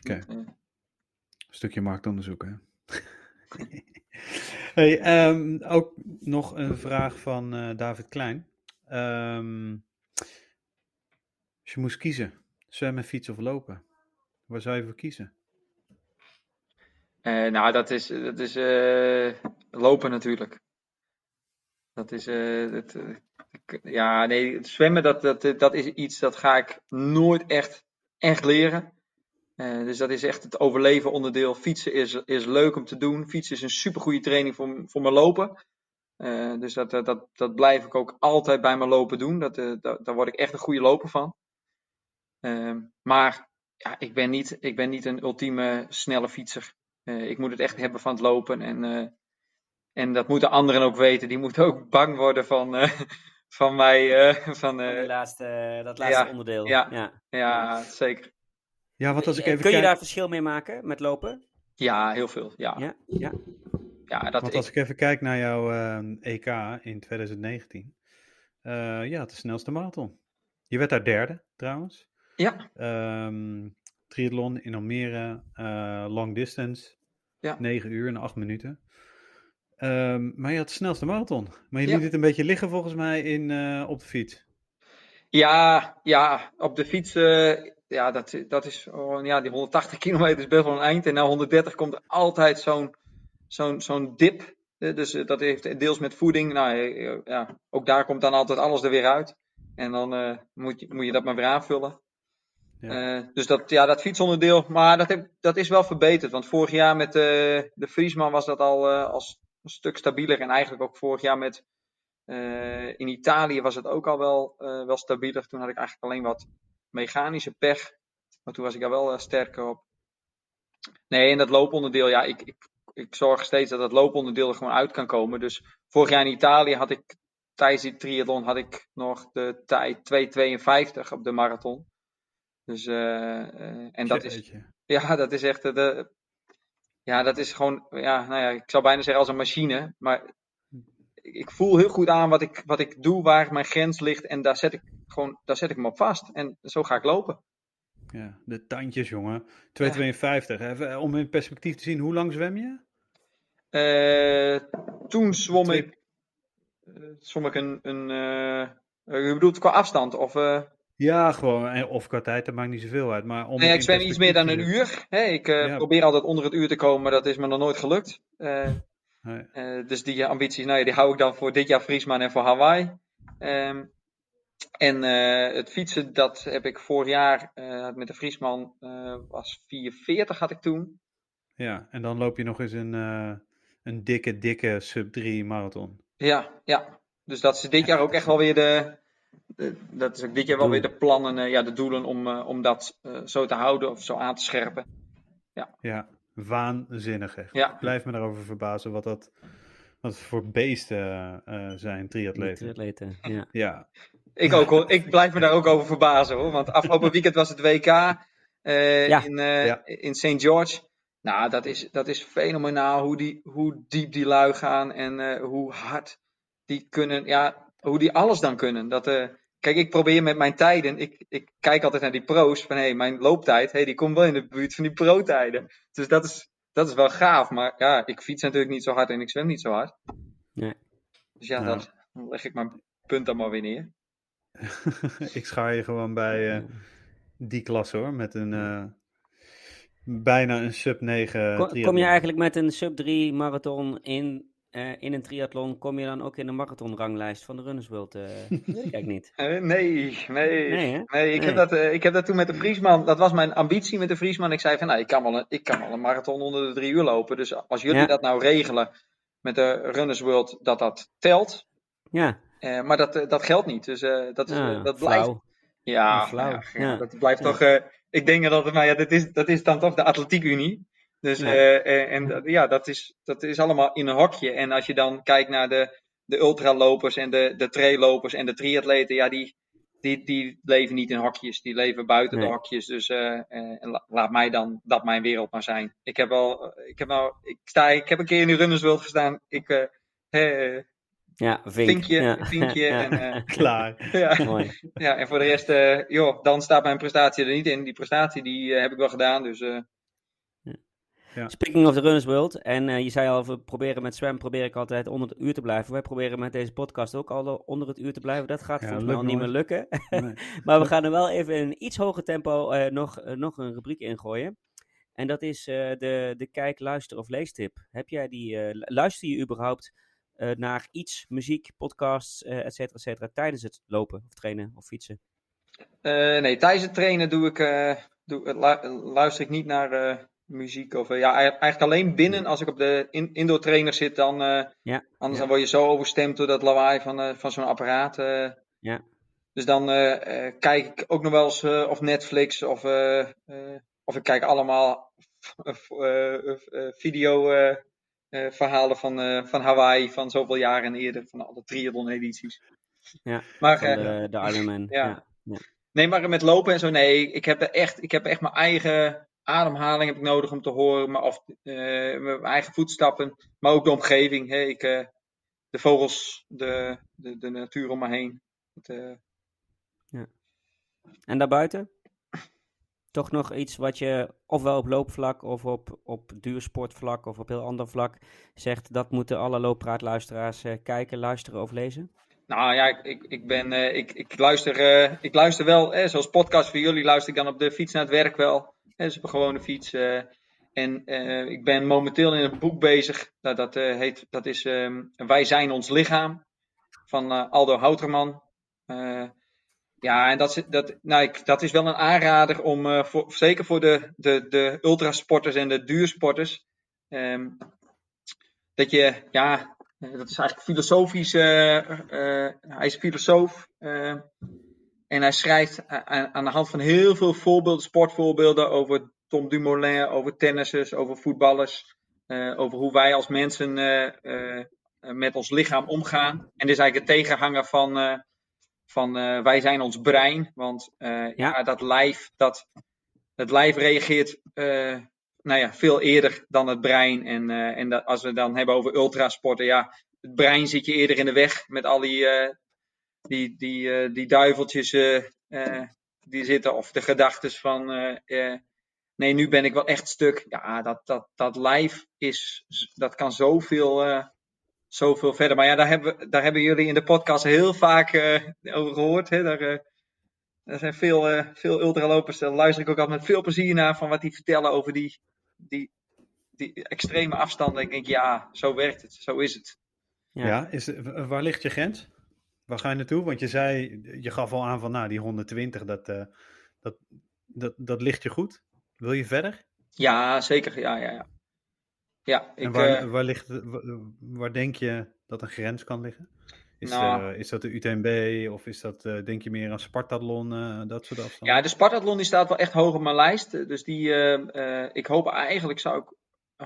Okay. Een stukje marktonderzoek, hè? [laughs] Hey, um, ook nog een vraag van uh, David Klein. Um, als je moest kiezen, zwemmen, fietsen of lopen, waar zou je voor kiezen? Uh, nou, dat is, dat is uh, lopen natuurlijk. Dat is, ja, nee, zwemmen, dat, dat, dat is iets dat ga ik nooit echt, echt leren. Uh, dus dat is echt het overleven onderdeel. Fietsen is, is leuk om te doen. Fietsen is een supergoeie training voor, voor mijn lopen. Uh, dus dat, dat, dat blijf ik ook altijd bij mijn lopen doen. Dat, uh, dat, daar word ik echt een goede loper van. Ehm, maar ja, ik, ben niet, ik ben niet een ultieme snelle fietser. ik moet het echt hebben van het lopen. En, en dat moeten anderen ook weten. Die moeten ook [laughs] bang worden van, van mij. [laughs] van, laatste, dat laatste onderdeel. Ja, ja. ja zeker. Ja, wat als ik even Kun je daar verschil mee maken met lopen? Ja, heel veel. Ja. Ja, ja. ja dat Want als ik... even kijk naar jouw EK in 2019. ja, het de snelste marathon. Je werd daar derde, trouwens. Ja. Um, triathlon in Almere, uh, long distance. Ja. 9 uur en 8 minuten. Um, maar je had de snelste marathon. Maar je liet het een beetje liggen volgens mij in, uh, op de fiets. Ja, ja op de fiets. Ja, dat, dat is. Ja, die 180 kilometer is best wel een eind. En na 130 komt er altijd zo'n zo'n zo'n dip. Dus dat heeft deels met voeding. Nou ja, ook daar komt dan altijd alles er weer uit. En dan uh, moet, je, moet je dat maar weer aanvullen. Ja. Uh, dus dat, ja, dat fietsonderdeel, maar dat, heb, dat is wel verbeterd. Want vorig jaar met uh, de Friesman was dat al als een stuk stabieler. En eigenlijk ook vorig jaar met in Italië was het ook al wel, wel stabieler. Toen had ik eigenlijk alleen wat mechanische pech. Maar toen was ik daar wel sterker op. Nee, en dat looponderdeel, ja, ik, ik, ik zorg steeds dat dat looponderdeel er gewoon uit kan komen. Dus vorig jaar in Italië had ik tijdens die triathlon had ik nog de tijd 2,52 op de marathon. Dus, uh, en dat is, [laughs] ja, dat is echt, de, ja, dat is gewoon, ja, nou ja, ik zou bijna zeggen als een machine, maar ik voel heel goed aan wat ik, wat ik doe, waar mijn grens ligt en daar zet ik gewoon, daar zet ik me op vast en zo ga ik lopen. Ja, de tandjes, jongen. 2,52. Even om in perspectief te zien, hoe lang zwem je? Uh, toen zwom ik zwom ik een, een uh, je bedoelt qua afstand of... Ja, gewoon, of qua tijd, dat maakt niet zoveel uit. Maar om nee, ik zwem iets meer dan een uur. Hey, ik ja. probeer altijd onder het uur te komen, maar dat is me nog nooit gelukt. Nee. dus die ambities, nou ja, die hou ik dan voor dit jaar Friesman en voor Hawaii. Um, en het fietsen, dat heb ik vorig jaar met de Friesman, was 44 had ik toen. Ja, en dan loop je nog eens een, een dikke, dikke sub 3 marathon. Ja, ja. Dus dat is dit jaar ook echt wel weer de. de dat is ook dit jaar wel weer de plannen, ja, de doelen om, om dat zo te houden of zo aan te scherpen. Ja, ja waanzinnig echt. Ja. Ik blijf me daarover verbazen wat dat wat voor beesten zijn, triatleten. Triatleten, ja. [laughs] ja. Ik ook hoor. Ik blijf me daar ook over verbazen hoor. Want afgelopen weekend was het WK ja. in, ja. in St. George. Nou, dat is, dat is fenomenaal hoe, die, hoe diep die lui gaan en uh, hoe hard die kunnen, ja, hoe die alles dan kunnen. Dat, uh, kijk, ik probeer met mijn tijden, ik, ik kijk altijd naar die pro's van hé, hey, mijn looptijd, hey, die komt wel in de buurt van die pro-tijden. Dus dat is, dat is wel gaaf, maar ja, ik fiets natuurlijk niet zo hard en ik zwem niet zo hard. Nee. Dus ja, nou. dan leg ik mijn punt dan maar weer neer. [laughs] ik schaar je gewoon bij uh, die klas hoor, met een bijna een sub 9 kom, kom je eigenlijk met een sub 3 marathon in, uh, in een triathlon, kom je dan ook in de marathonranglijst van de Runners World? [laughs] Uh, kijk niet. Uh, nee, nee. Nee, nee, ik, Heb dat, ik heb dat toen met de Vriesman, dat was mijn ambitie met de Vriesman. Ik zei van, nou, ik kan wel een, ik kan wel een marathon onder de drie uur lopen. Dus als jullie ja. dat nou regelen met de Runners World, dat dat telt. Ja. maar dat, dat geldt niet. Dus dat, is, ja, dat blijft. Flauw. Ja, flauw. Ja, dat blijft toch ik denk dat het, maar ja, dat is, dat is dan toch de Atletiekunie. Dus, ja. Uh, en ja, dat is, dat is allemaal in een hokje. En als je dan kijkt naar de, de ultralopers en de, de traillopers en de triatleten, ja, die, die, die leven niet in hokjes. Die leven buiten nee. de hokjes. Dus uh, uh, laat mij dan dat mijn wereld maar zijn. Ik heb al, ik heb nou, ik sta, ik heb een keer in de Runners World gestaan. Ik, ja, vink. vinkje, ja. vinkje [laughs] en uh, [laughs] [laughs] klaar. Ja. Mooi. ja, en voor de rest, uh, joh, dan staat mijn prestatie er niet in. Die prestatie die uh, heb ik wel gedaan, dus. Ja. Speaking of the Runners World, en je zei al, we proberen met zwem probeer ik altijd onder het uur te blijven. Wij proberen met deze podcast ook al onder het uur te blijven. Dat gaat volgens mij al niet meer lukken. Nee. [laughs] maar we gaan er wel even in een iets hoger tempo nog, nog een rubriek ingooien. En dat is de, de kijk, luister of leestip. Heb jij die, luister je überhaupt uh, naar iets, muziek, podcasts, uh, et cetera, et cetera, tijdens het lopen of trainen of fietsen? Uh, nee, tijdens het trainen doe ik, doe, luister ik niet naar muziek. Of, ja, eigenlijk alleen binnen. Als ik op de in, indoor trainer zit, dan, ja, anders dan word je zo overstemd door dat lawaai van, van zo'n apparaat. ja. Dus dan kijk ik ook nog wel eens of Netflix of, of ik kijk allemaal video verhalen van, van Hawaii van zoveel jaren eerder, van alle triathlon-edities. Ja, maar, de, de Ironman. ja. ja. Nee, maar met lopen en zo, nee. Ik heb echt, ik heb echt mijn eigen ademhaling heb ik nodig om te horen. Maar, of uh, mijn eigen voetstappen. Maar ook de omgeving. Hè. Ik, uh, de vogels, de, de, de natuur om me heen. Het, uh... ja. En daarbuiten? Toch nog iets wat je ofwel op loopvlak of op, op duursportvlak of op heel ander vlak zegt. Dat moeten alle looppraatluisteraars kijken, luisteren of lezen? Nou ja, ik, ik, ben, uh, ik, ik, luister, ik luister wel, eh, zoals podcast voor jullie, luister ik dan op de fiets naar het werk wel. Eh, dus op een gewone fiets. en ik ben momenteel in een boek bezig. Nou, dat, heet, dat is um, Wij zijn ons lichaam. Van Aldo Houterman. ja, en dat, dat, nou, ik, dat is wel een aanrader om, zeker voor de, de, de ultrasporters en de duursporters. Um, dat je, ja, eh, dat is eigenlijk filosofisch. Hij is filosoof. En hij schrijft aan, de hand van heel veel voorbeelden, sportvoorbeelden over Tom Dumoulin, over tennissers, over voetballers. over hoe wij als mensen met ons lichaam omgaan. En dit is eigenlijk de tegenhanger van, van wij zijn ons brein. Want ja. ja. dat lijf, dat, het lijf reageert nou ja, veel eerder dan het brein. En, uh, en dat, als we het dan hebben over ultrasporten, ja, het brein zit je eerder in de weg met al die, uh, die, die, uh, die duiveltjes die zitten, of de gedachten van, nee, nu ben ik wel echt stuk. Ja, dat, dat, dat lijf is, dat kan zoveel, zoveel verder. Maar ja, daar hebben, daar hebben jullie in de podcast heel vaak over gehoord. Hè? Daar, er zijn veel, veel ultralopers, daar luister ik ook altijd met veel plezier naar van wat die vertellen over die, die, die extreme afstanden. Ik denk, ja, zo werkt het, zo is het. Ja, ja is, waar ligt je grens? Waar ga je naartoe? Want je zei, je gaf al aan van, nou, die 120, dat, uh, dat, dat, dat ligt je goed. Wil je verder? Ja, zeker. Ja, ja, ja. ja ik, en waar, uh, waar, ligt, waar denk je dat een grens kan liggen? Is, nou, uh, is dat de UTMB of is dat, uh, denk je meer aan Spartathlon, uh, dat soort afstanden? Ja, de Spartathlon die staat wel echt hoog op mijn lijst. Dus die, ik hoop eigenlijk, zou ik,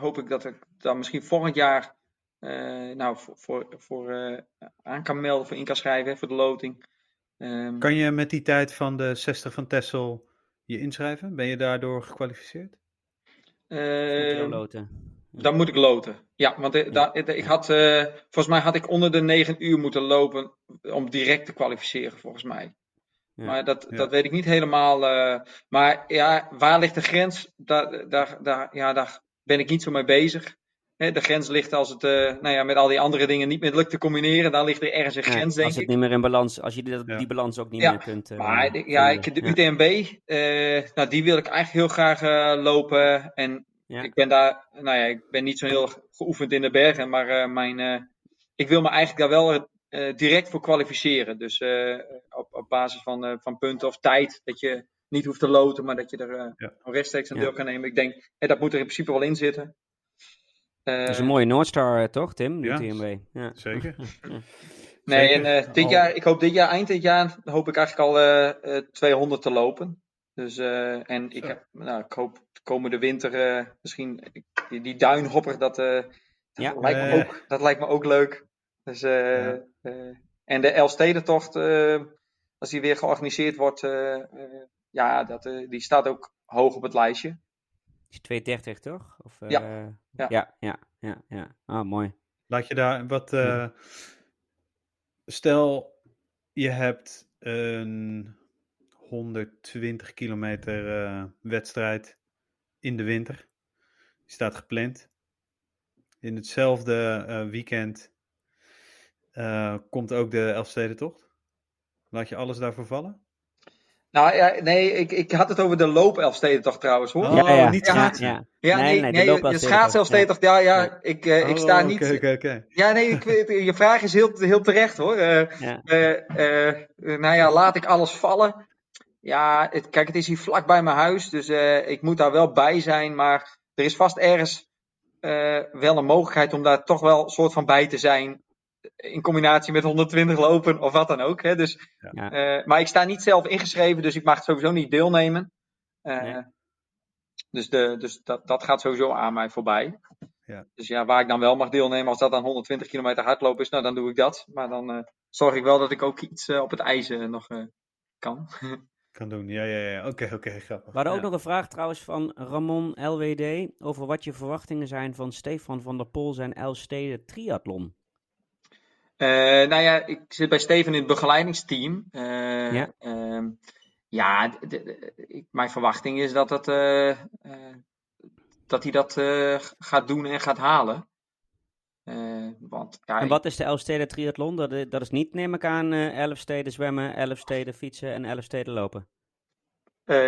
hoop ik dat ik dan misschien volgend jaar nou, voor, voor, voor aan kan melden, voor in kan schrijven, voor de loting. Um, kan je met die tijd van de 60 van Tessel je inschrijven? Ben je daardoor gekwalificeerd? Uh, loten. Dan moet ik loten. Ja, want ik had, uh, volgens mij had ik onder de 9 uur moeten lopen om direct te kwalificeren, volgens mij. Ja, maar dat, ja. dat weet ik niet helemaal. Uh, maar ja, waar ligt de grens? Daar, daar, daar, ja, daar ben ik niet zo mee bezig. Hè, de grens ligt als het uh, nou ja, met al die andere dingen niet meer lukt te combineren. Dan ligt er ergens een grens, denk Als het niet meer in balans, als je die, die balans ook niet meer kunt. maar ja, ik, de UTMB, nou, die wil ik eigenlijk heel graag lopen. En ja. Ik ben daar, nou ja, ik ben niet zo heel geoefend in de bergen, maar uh, mijn, uh, ik wil me eigenlijk daar wel uh, direct voor kwalificeren. Dus op, op basis van, van punten of tijd, dat je niet hoeft te loten, maar dat je er ja. rechtstreeks aan deel kan nemen. Ik denk, dat moet er in principe wel in zitten. Dat is een mooie Noordstar, toch, Tim? De ja, TMB. Ja, zeker. [laughs] nee, en dit jaar, ik hoop dit jaar, eind dit jaar, hoop ik eigenlijk al 200 te lopen. Dus, uh, en ik, heb, nou, ik hoop komende winter uh, misschien die, die duinhopper, dat, uh, dat, ja. lijkt me ook, dat lijkt me ook leuk. Dus, ja. en de Elfstedentocht, als die weer georganiseerd wordt, ja, dat, die staat ook hoog op het lijstje. Is 230 toch? Of, ja. ja. Ja, ja, ja, ja. Ah, mooi. Laat je daar wat. Stel, je hebt een 120 kilometer uh, wedstrijd in de winter. Die staat gepland. In hetzelfde uh, weekend uh, komt ook de Elfstedentocht. Laat je alles daarvoor vallen? Nou ja, nee, ik, ik had het over de loop Elfstedentocht trouwens hoor. Oh, ja, ja. niet schaatsen. Ja, ja. nee, nee, nee, de, de schaats Elfstedentocht, ja, ja, ja. Ik, uh, ik sta oh, niet... Oké, okay, okay. Ja, nee, ik, je vraag is heel, heel terecht hoor. Uh, ja. Uh, nou ja, laat ik alles vallen. Ja, het, kijk, het is hier vlak bij mijn huis, dus uh, ik moet daar wel bij zijn. Maar er is vast ergens uh, wel een mogelijkheid om daar toch wel een soort van bij te zijn. In combinatie met 120 lopen of wat dan ook. Hè. Dus, ja. uh, maar ik sta niet zelf ingeschreven, dus ik mag sowieso niet deelnemen. Nee. Dus, de, dus dat, dat gaat sowieso aan mij voorbij. Ja. Dus ja, waar ik dan wel mag deelnemen, als dat dan 120 kilometer hardlopen is, nou dan doe ik dat. Maar dan zorg ik wel dat ik ook iets op het ijs nog kan. [laughs] kan doen, ja, ja, ja. Oké, oké, grappig. We hadden ook nog een vraag trouwens van Ramon LWD over wat je verwachtingen zijn van Stefan van der Pol zijn Elstede triathlon. Uh, nou ja, ik zit bij Steven in het begeleidingsteam. Uh, ja, uh, ja de, de, mijn verwachting is dat, het, uh, dat hij dat gaat doen en gaat halen. want, ja, en wat is de Elfsteden triathlon? Dat, dat is niet, neem ik aan, elf steden zwemmen, elf steden fietsen en elf steden lopen.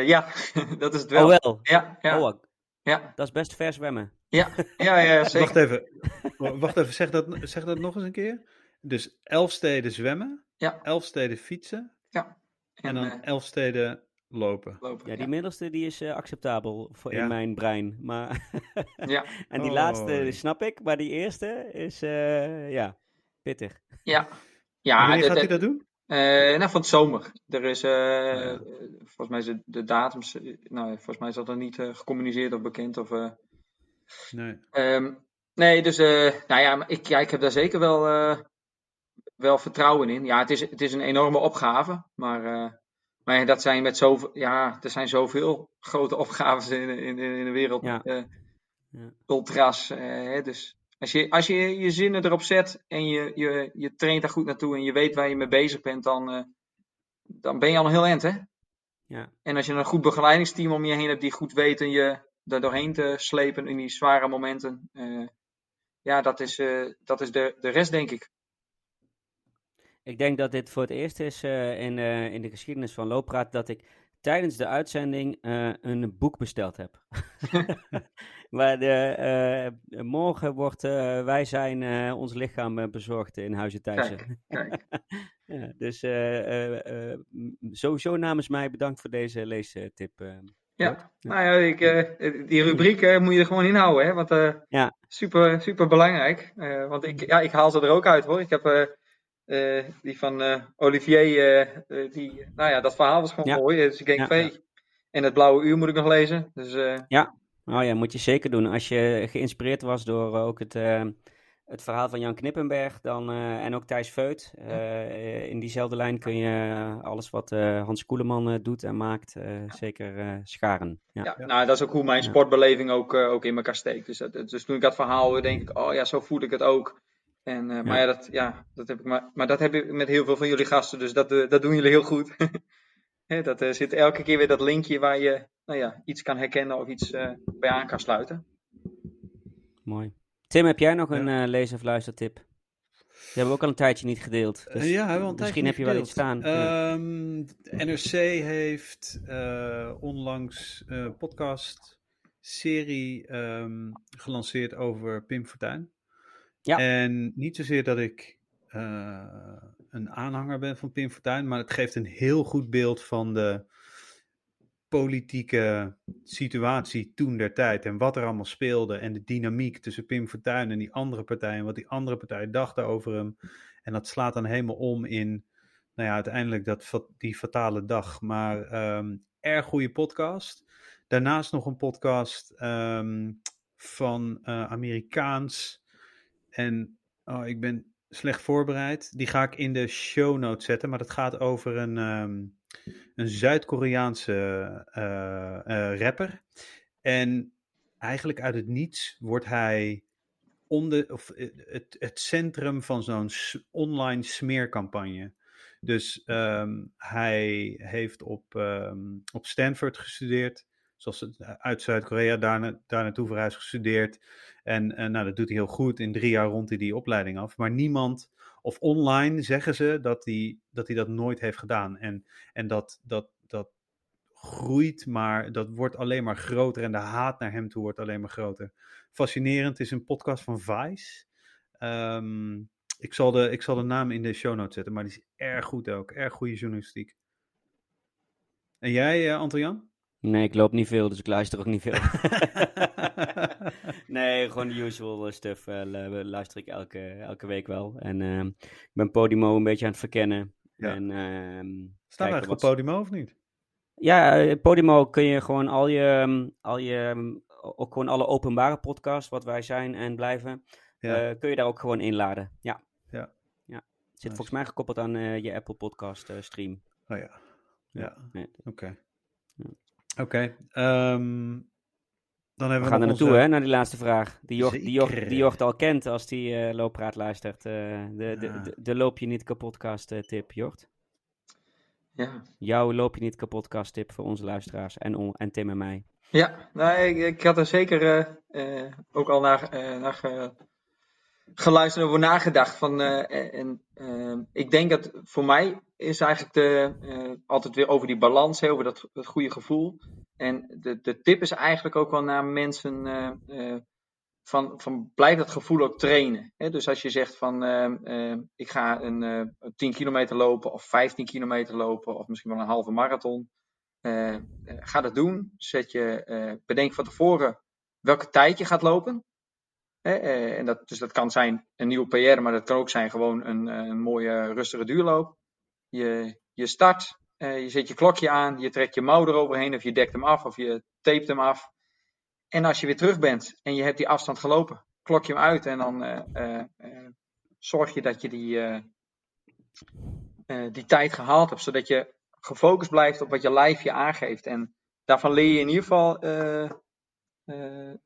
ja, [laughs] dat is het wel. Oh wel? Ja, ja. Oh, ja. Dat is best ver zwemmen. Ja, ja, ja [laughs] zeker. Wacht even, wacht even zeg, dat, zeg dat nog eens een keer. Dus elf steden zwemmen, ja. elf steden fietsen ja. en, en dan uh, elf steden lopen. lopen ja, die middelste die is uh, acceptabel voor Ja. in mijn brein. Maar [laughs] Ja. en die Oh, laatste die snap ik, maar die eerste is uh, ja, pittig. Ja. En Ja, wanneer gaat hij dat doen? eh, nou, van het zomer. Er is, eh, Ja. volgens mij is de, de datums, eh, nou, volgens mij is dat er niet eh, gecommuniceerd of bekend. Of, eh, Nee. Ehm, nee, dus eh, nou ja, ik, ja, ik heb daar zeker wel, eh, wel vertrouwen in. Ja, het is, het is een enorme opgave, maar, eh, maar ja, dat zijn met zoveel, ja, er zijn zoveel grote [laughs] opgaves in, in, in de wereld. Ja. eh, Ja. Ultra's. eh, hè, dus als je, als je je zinnen erop zet en je, je, je traint daar goed naartoe en je weet waar je mee bezig bent, dan, dan ben je al een heel eind, hè? Ja. En als je een goed begeleidingsteam om je heen hebt die goed weten je er doorheen te slepen in die zware momenten. ja, dat is, dat is de, de rest, denk ik. Ik denk dat dit voor het eerst is eh, in, eh, in de geschiedenis van Looppraat dat ik tijdens de uitzending eh, een boek besteld heb. [laughs] [laughs] maar de, morgen wordt Wij zijn ons lichaam bezorgd in Huizen Thijssen. Kijk, [laughs] ja, dus sowieso namens mij bedankt voor deze leestip. Ja, nou ja, ik, die rubriek moet je er gewoon in houden, hè? Want Ja. super, super belangrijk. Want ik, ja, ik haal ze er ook uit, hoor. Ik heb eh, die van eh, Olivier, eh, die, nou ja, dat verhaal was gewoon Ja. mooi. Dus ik denk, Ja, hey, en het blauwe uur moet ik nog lezen. Dus eh, Oh ja, moet je zeker doen. Als je geïnspireerd was door ook het, het verhaal van Jan Knippenberg dan, en ook Thijs Veut. in diezelfde lijn kun je alles wat Hans Koeleman doet en maakt zeker scharen. Ja. ja, Ja. nou, dat is ook hoe mijn Ja. sportbeleving ook, ook in elkaar steekt. Dus, dat, dus toen ik dat verhaal hoorde, denk ik, oh ja, zo voel ik het ook. En, eh, Maar Ja. dat, ja, dat heb ik maar, maar dat heb ik met heel veel van jullie gasten, dus dat, eh, dat doen jullie heel goed. [laughs] Hè, dat eh, zit elke keer weer dat linkje waar je nou ja, iets kan herkennen of iets eh, bij aan kan sluiten. Mooi. Tim, heb jij nog een lees- of luistertip? Die hebben we ook al een tijdje niet gedeeld. Dus ja, een misschien heb je wel iets staan. Ehm, NRC heeft eh, onlangs een podcast-serie ehm, gelanceerd over Pim Fortuyn. Ja. En niet zozeer dat ik eh, een aanhanger ben van Pim Fortuyn, maar het geeft een heel goed beeld van de politieke situatie toen der tijd en wat er allemaal speelde en de dynamiek tussen Pim Fortuyn en die andere partij en wat die andere partij dachten over hem. En dat slaat dan helemaal om in, nou ja, uiteindelijk dat, die fatale dag. Maar ehm, erg goede podcast. Daarnaast nog een podcast ehm, van eh, Amerikaans. En oh, ik ben slecht voorbereid. Die ga ik in de show notes zetten. Maar dat gaat over een, ehm, een Zuid-Koreaanse eh, eh, rapper. En eigenlijk uit het niets wordt hij onder, of, eh, het, het centrum van zo'n online smeercampagne. Dus ehm, hij heeft op, ehm, op Stanford gestudeerd, zoals eh, uit Zuid-Korea daar, daar naartoe verhuisd gestudeerd. En, en nou, dat doet hij heel goed. In drie jaar rond hij die opleiding af. Maar niemand, of online zeggen ze dat hij dat, nooit heeft gedaan. En, en dat, dat, dat groeit, maar dat wordt alleen maar groter. En de haat naar hem toe wordt alleen maar groter. Fascinerend is een podcast van Vice. Ehm, ik, zal de, ik zal de naam in de show notes zetten, maar die is erg goed ook. Erg goede journalistiek. En jij, eh Anton-Jan? Nee, ik loop niet veel, dus ik luister ook niet veel. [laughs] nee, gewoon de usual stuff eh, lu- luister ik elke, elke week wel. En ehm, ik ben Podimo een beetje aan het verkennen. Ja. En, ehm, Staan eigenlijk op Podimo of niet? Ja, eh, Podimo kun je gewoon al je, ehm, al je ehm, ook gewoon alle openbare podcasts, wat wij zijn en blijven, kun je daar ook gewoon inladen. Ja. Ja. ja. Zit volgens mij gekoppeld aan je Apple Podcast stream. Oh ja. Ja. Oké. Oké. Ehm, dan hebben we, gaan er naartoe, hè, naar die laatste vraag. Die Jocht, die Jocht, die Jocht al kent als die uh, loopraad luistert. Uh, de, de, de, de, Loop je niet kapotcast uh, tip, Jocht. Ja. Jouw Loop je niet kapotcast tip voor onze luisteraars en, on, en Tim en mij. Ja, nou, ik, ik had er zeker ook al naar, naar geluisterd over nagedacht. Van, en, ik denk dat voor mij is eigenlijk de, altijd weer over die balans, over dat, goede gevoel. En de, de tip is eigenlijk ook wel naar mensen uh, van, van blijf dat gevoel ook trainen. Hè? Dus als je zegt van uh, ik ga een 10 kilometer lopen of 15 kilometer lopen of misschien wel een halve marathon. ga dat doen. Zet je, bedenk van tevoren welke tijd je gaat lopen. En dat, dus dat kan zijn een nieuwe PR, maar dat kan ook zijn gewoon een, een mooie rustige duurloop. Je, je start uh, je zet je klokje aan, je trekt je mouw eroverheen of je dekt hem af of je tapet hem af. En als je weer terug bent en je hebt die afstand gelopen, klok je hem uit en dan zorg je dat je die, die tijd gehaald hebt, zodat je gefocust blijft op wat je lijf je aangeeft. En daarvan leer je in ieder geval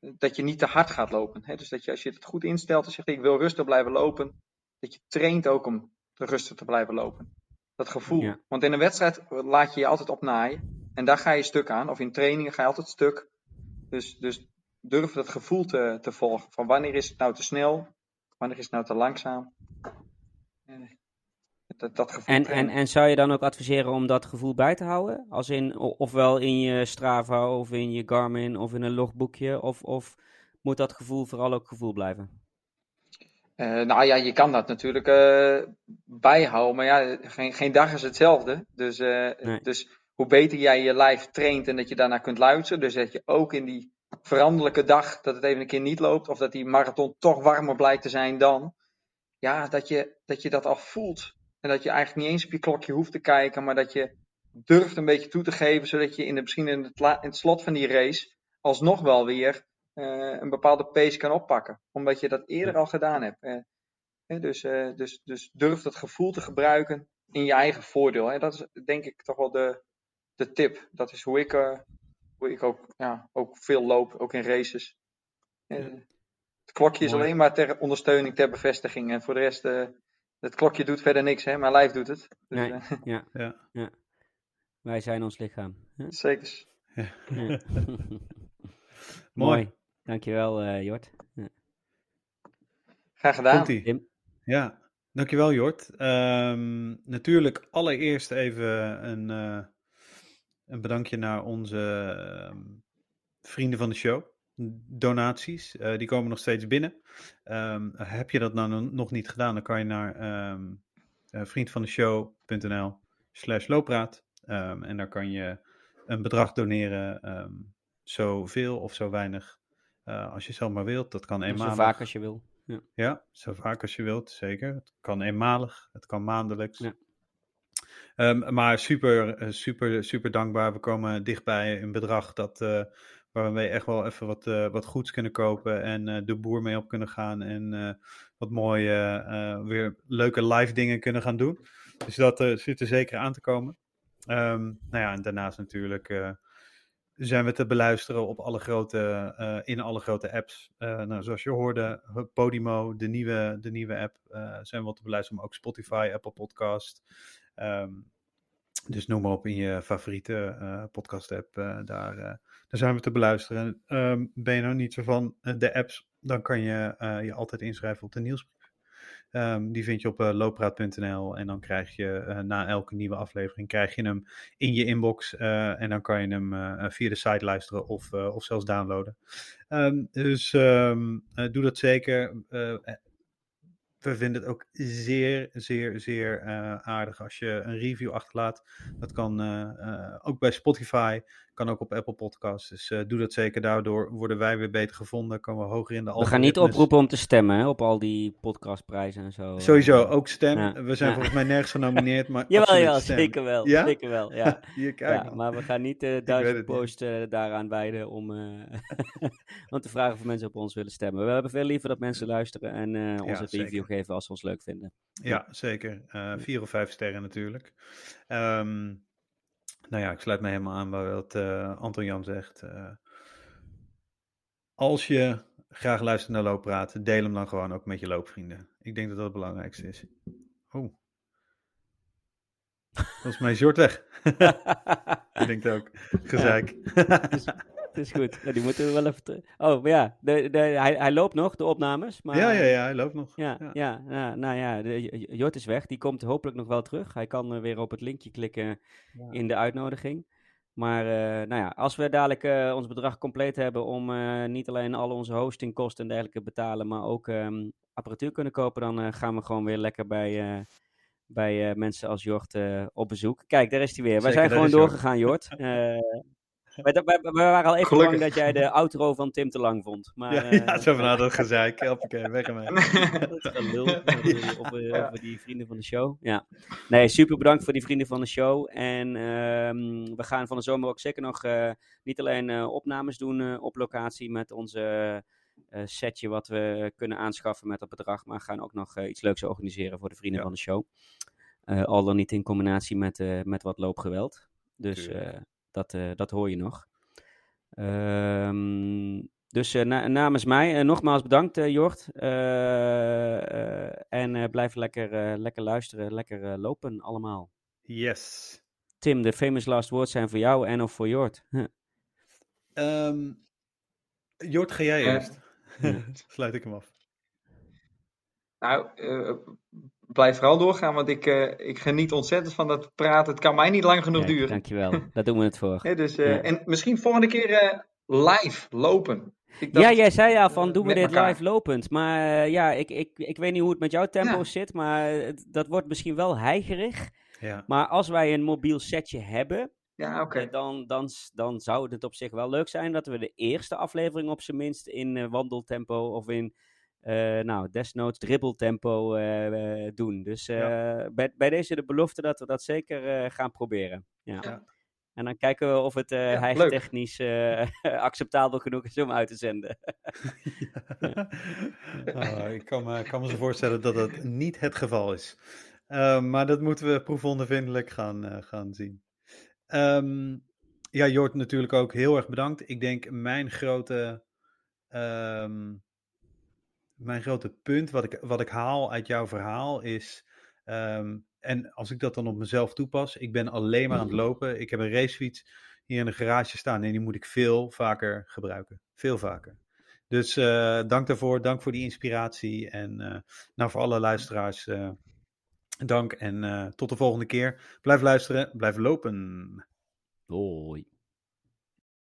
dat je niet te hard gaat lopen. Hè? Dus dat je als je het goed instelt en zegt ik wil rustig blijven lopen, dat je traint ook om rustig te blijven lopen. Dat gevoel. Want in een wedstrijd laat je je altijd opnaaien. En daar ga je stuk aan. Of in trainingen ga je altijd stuk. Dus, dus durf dat gevoel te, te volgen. Van wanneer is het nou te snel? Wanneer is het nou te langzaam? Eh, dat, dat gevoel en, en, en zou je dan ook adviseren om dat gevoel bij te houden? Als in, ofwel in je Strava of in je Garmin of in een logboekje? Of, of moet dat gevoel vooral ook gevoel blijven? Uh, nou ja, je kan dat natuurlijk uh, bijhouden, maar ja, geen, geen dag is hetzelfde. Dus, uh, dus hoe beter jij je lijf traint en dat je daarna kunt luisteren, dus dat je ook in die veranderlijke dag, dat het even een keer niet loopt, of dat die marathon toch warmer blijkt te zijn dan, ja, dat je dat, je dat al voelt. En dat je eigenlijk niet eens op je klokje hoeft te kijken, maar dat je durft een beetje toe te geven, zodat je in de, misschien in het, in het slot van die race alsnog wel weer uh, een bepaalde pace kan oppakken. Omdat je dat eerder al gedaan hebt. Uh, dus, uh, dus, dus durf dat gevoel te gebruiken in je eigen voordeel. Dat is denk ik toch wel de, de tip. Dat is hoe ik, hoe ik ook, ja, ook veel loop, ook in races. Het klokje is alleen maar ter ondersteuning, ter bevestiging. En voor de rest, het klokje doet verder niks. Hè? Mijn lijf doet het. Dus, nee, ja, [laughs] ja. ja. Wij zijn ons lichaam. Zeker. Ja. [laughs] [laughs] Mooi. Dankjewel, uh, Jort. Ja. Graag gedaan. Tim. Ja, dankjewel Jort. Um, natuurlijk allereerst even een, uh, een bedankje naar onze uh, vrienden van de show. Donaties, uh, die komen nog steeds binnen. Um, heb je dat nou nog niet gedaan, dan kan je naar um, vriendvandeshow.nl slash loopraad. en daar kan je een bedrag doneren, zoveel of zo weinig uh, als je zelf maar wilt. Dat kan eenmalig. Zo vaak als je wil. Ja. ja, zo vaak als je wilt, zeker. Het kan eenmalig, het kan maandelijks. Ja. Um, maar super, eh, super, super dankbaar. We komen dichtbij een bedrag dat, uh, waar we echt wel even wat, uh, wat goeds kunnen kopen en de boer mee op kunnen gaan en wat mooie, weer leuke live dingen kunnen gaan doen. Dus dat zit er zeker aan te komen. Um, nou ja, en daarnaast natuurlijk zijn we te beluisteren op alle grote, in alle grote apps. Nou, zoals je hoorde, Podimo, de nieuwe, de nieuwe app, zijn we te beluisteren, maar ook Spotify, Apple Podcast. Um, dus noem maar op in je favoriete podcast app, daar, daar zijn we te beluisteren. Um, ben je nou niet zo van de apps, dan kan je je altijd inschrijven op de nieuwsbrief. Um, die vind je op uh, looppraat.nl en dan krijg je na elke nieuwe aflevering krijg je hem in je inbox en dan kan je hem via de site luisteren of, of zelfs downloaden. Um, dus doe dat zeker. we vinden het ook zeer, zeer, zeer aardig als je een review achterlaat. Dat kan ook bij Spotify kan ook op Apple Podcasts. Dus doe dat zeker. Daardoor worden wij weer beter gevonden. Komen we hoger in de We gaan niet oproepen om te stemmen hè, op al die podcastprijzen en zo. Sowieso, ook stem. We zijn volgens mij nergens genomineerd. [laughs] Maar Jawel, ja, zeker wel. Ja? Zeker wel, ja. [laughs] Hier, kijk maar we gaan niet [laughs] uh, duizend posts daaraan wijden om, om te vragen of mensen op ons willen stemmen. We hebben veel liever dat mensen luisteren en onze review geven als ze ons leuk vinden. Ja, zeker. vier of vijf sterren natuurlijk. Um, nou ja, ik sluit me helemaal aan bij wat uh, Anton Jan zegt. Uh, als je graag luistert naar looppraten, deel hem dan gewoon ook met je loopvrienden. Ik denk dat dat het belangrijkste is. Oh. Volgens mij is Jort weg. [laughs] ik denk het ook. Gezeik. [laughs] het is goed. die moeten we wel even. Oh, maar ja, de, de, hij, hij loopt nog, de opnames. Maar... Ja, ja, ja, hij loopt nog. Ja, ja. ja nou, nou ja, de, Jort is weg. Die komt hopelijk nog wel terug. Hij kan uh, weer op het linkje klikken ja. in de uitnodiging. Maar uh, nou ja, als we dadelijk uh, ons bedrag compleet hebben om niet alleen al onze hostingkosten en dergelijke betalen, maar ook um, apparatuur kunnen kopen, dan gaan we gewoon weer lekker bij bij uh, mensen als Jort uh, op bezoek. Kijk, daar is hij weer. Wij zijn gewoon doorgegaan, Jort. Uh, [laughs] [laughs] we, we, we, waren al even Gelukkig. bang dat jij de outro van Tim te lang vond. Maar, [laughs] ja, ja zo van nou, dat gezeik. Hoppakee, weg ermee. [laughs] dat is gelul over, over, over, die vrienden van de show. Ja. Nee, super bedankt voor die vrienden van de show. En um, we gaan van de zomer ook zeker nog uh, niet alleen uh, opnames doen uh, op locatie met onze setje wat we kunnen aanschaffen met dat bedrag. Maar gaan ook nog iets leuks organiseren voor de vrienden ja. van de show. al dan niet in combinatie met, met wat loopgeweld. Dus dat, uh, dat hoor je nog. Um, dus uh, na namens mij uh, nogmaals bedankt, Jort. en blijf lekker, lekker luisteren, lekker lopen allemaal. Yes. Tim, de famous last words zijn voor jou en of voor Jort. Huh. [laughs] Um, Jort, ga jij eerst. [laughs] Sluit ik hem af. Nou, blijf vooral doorgaan, want ik, uh, ik geniet ontzettend van dat praten. Het kan mij niet lang genoeg ja, duren. Dankjewel, daar doen we het voor. [laughs] ja, dus, uh, ja. En misschien volgende keer uh, live lopen. ja, jij zei ja van doen we dit elkaar. live lopend. Maar ja, ik, ik, ik weet niet hoe het met jouw tempo ja. zit, maar het, dat wordt misschien wel heigerig. Ja. Maar als wij een mobiel setje hebben, ja, okay. dan, dan, dan zou het op zich wel leuk zijn dat we de eerste aflevering op zijn minst in wandeltempo of in uh, nou, desnoods dribbeltempo uh, uh, doen. Dus ja. bij, bij deze de belofte dat we dat zeker gaan proberen. Ja. ja. En dan kijken we of het uh, ja, hijgtechnisch [laughs] acceptabel genoeg is om uit te zenden. [laughs] oh, ik kan me, kan me zo voorstellen dat dat niet het geval is. maar dat moeten we proefondervindelijk gaan, gaan zien. Um, ja, Jort natuurlijk ook heel erg bedankt. Ik denk mijn grote... Um, mijn grote punt, wat ik, wat ik haal uit jouw verhaal, is. Um, en als ik dat dan op mezelf toepas, ik ben alleen maar aan het lopen. Ik heb een racefiets hier in de garage staan en die moet ik veel vaker gebruiken. Veel vaker. Dus uh, dank daarvoor, dank voor die inspiratie. En uh, nou, voor alle luisteraars, uh, dank en tot de volgende keer. Blijf luisteren, blijf lopen. Hoi.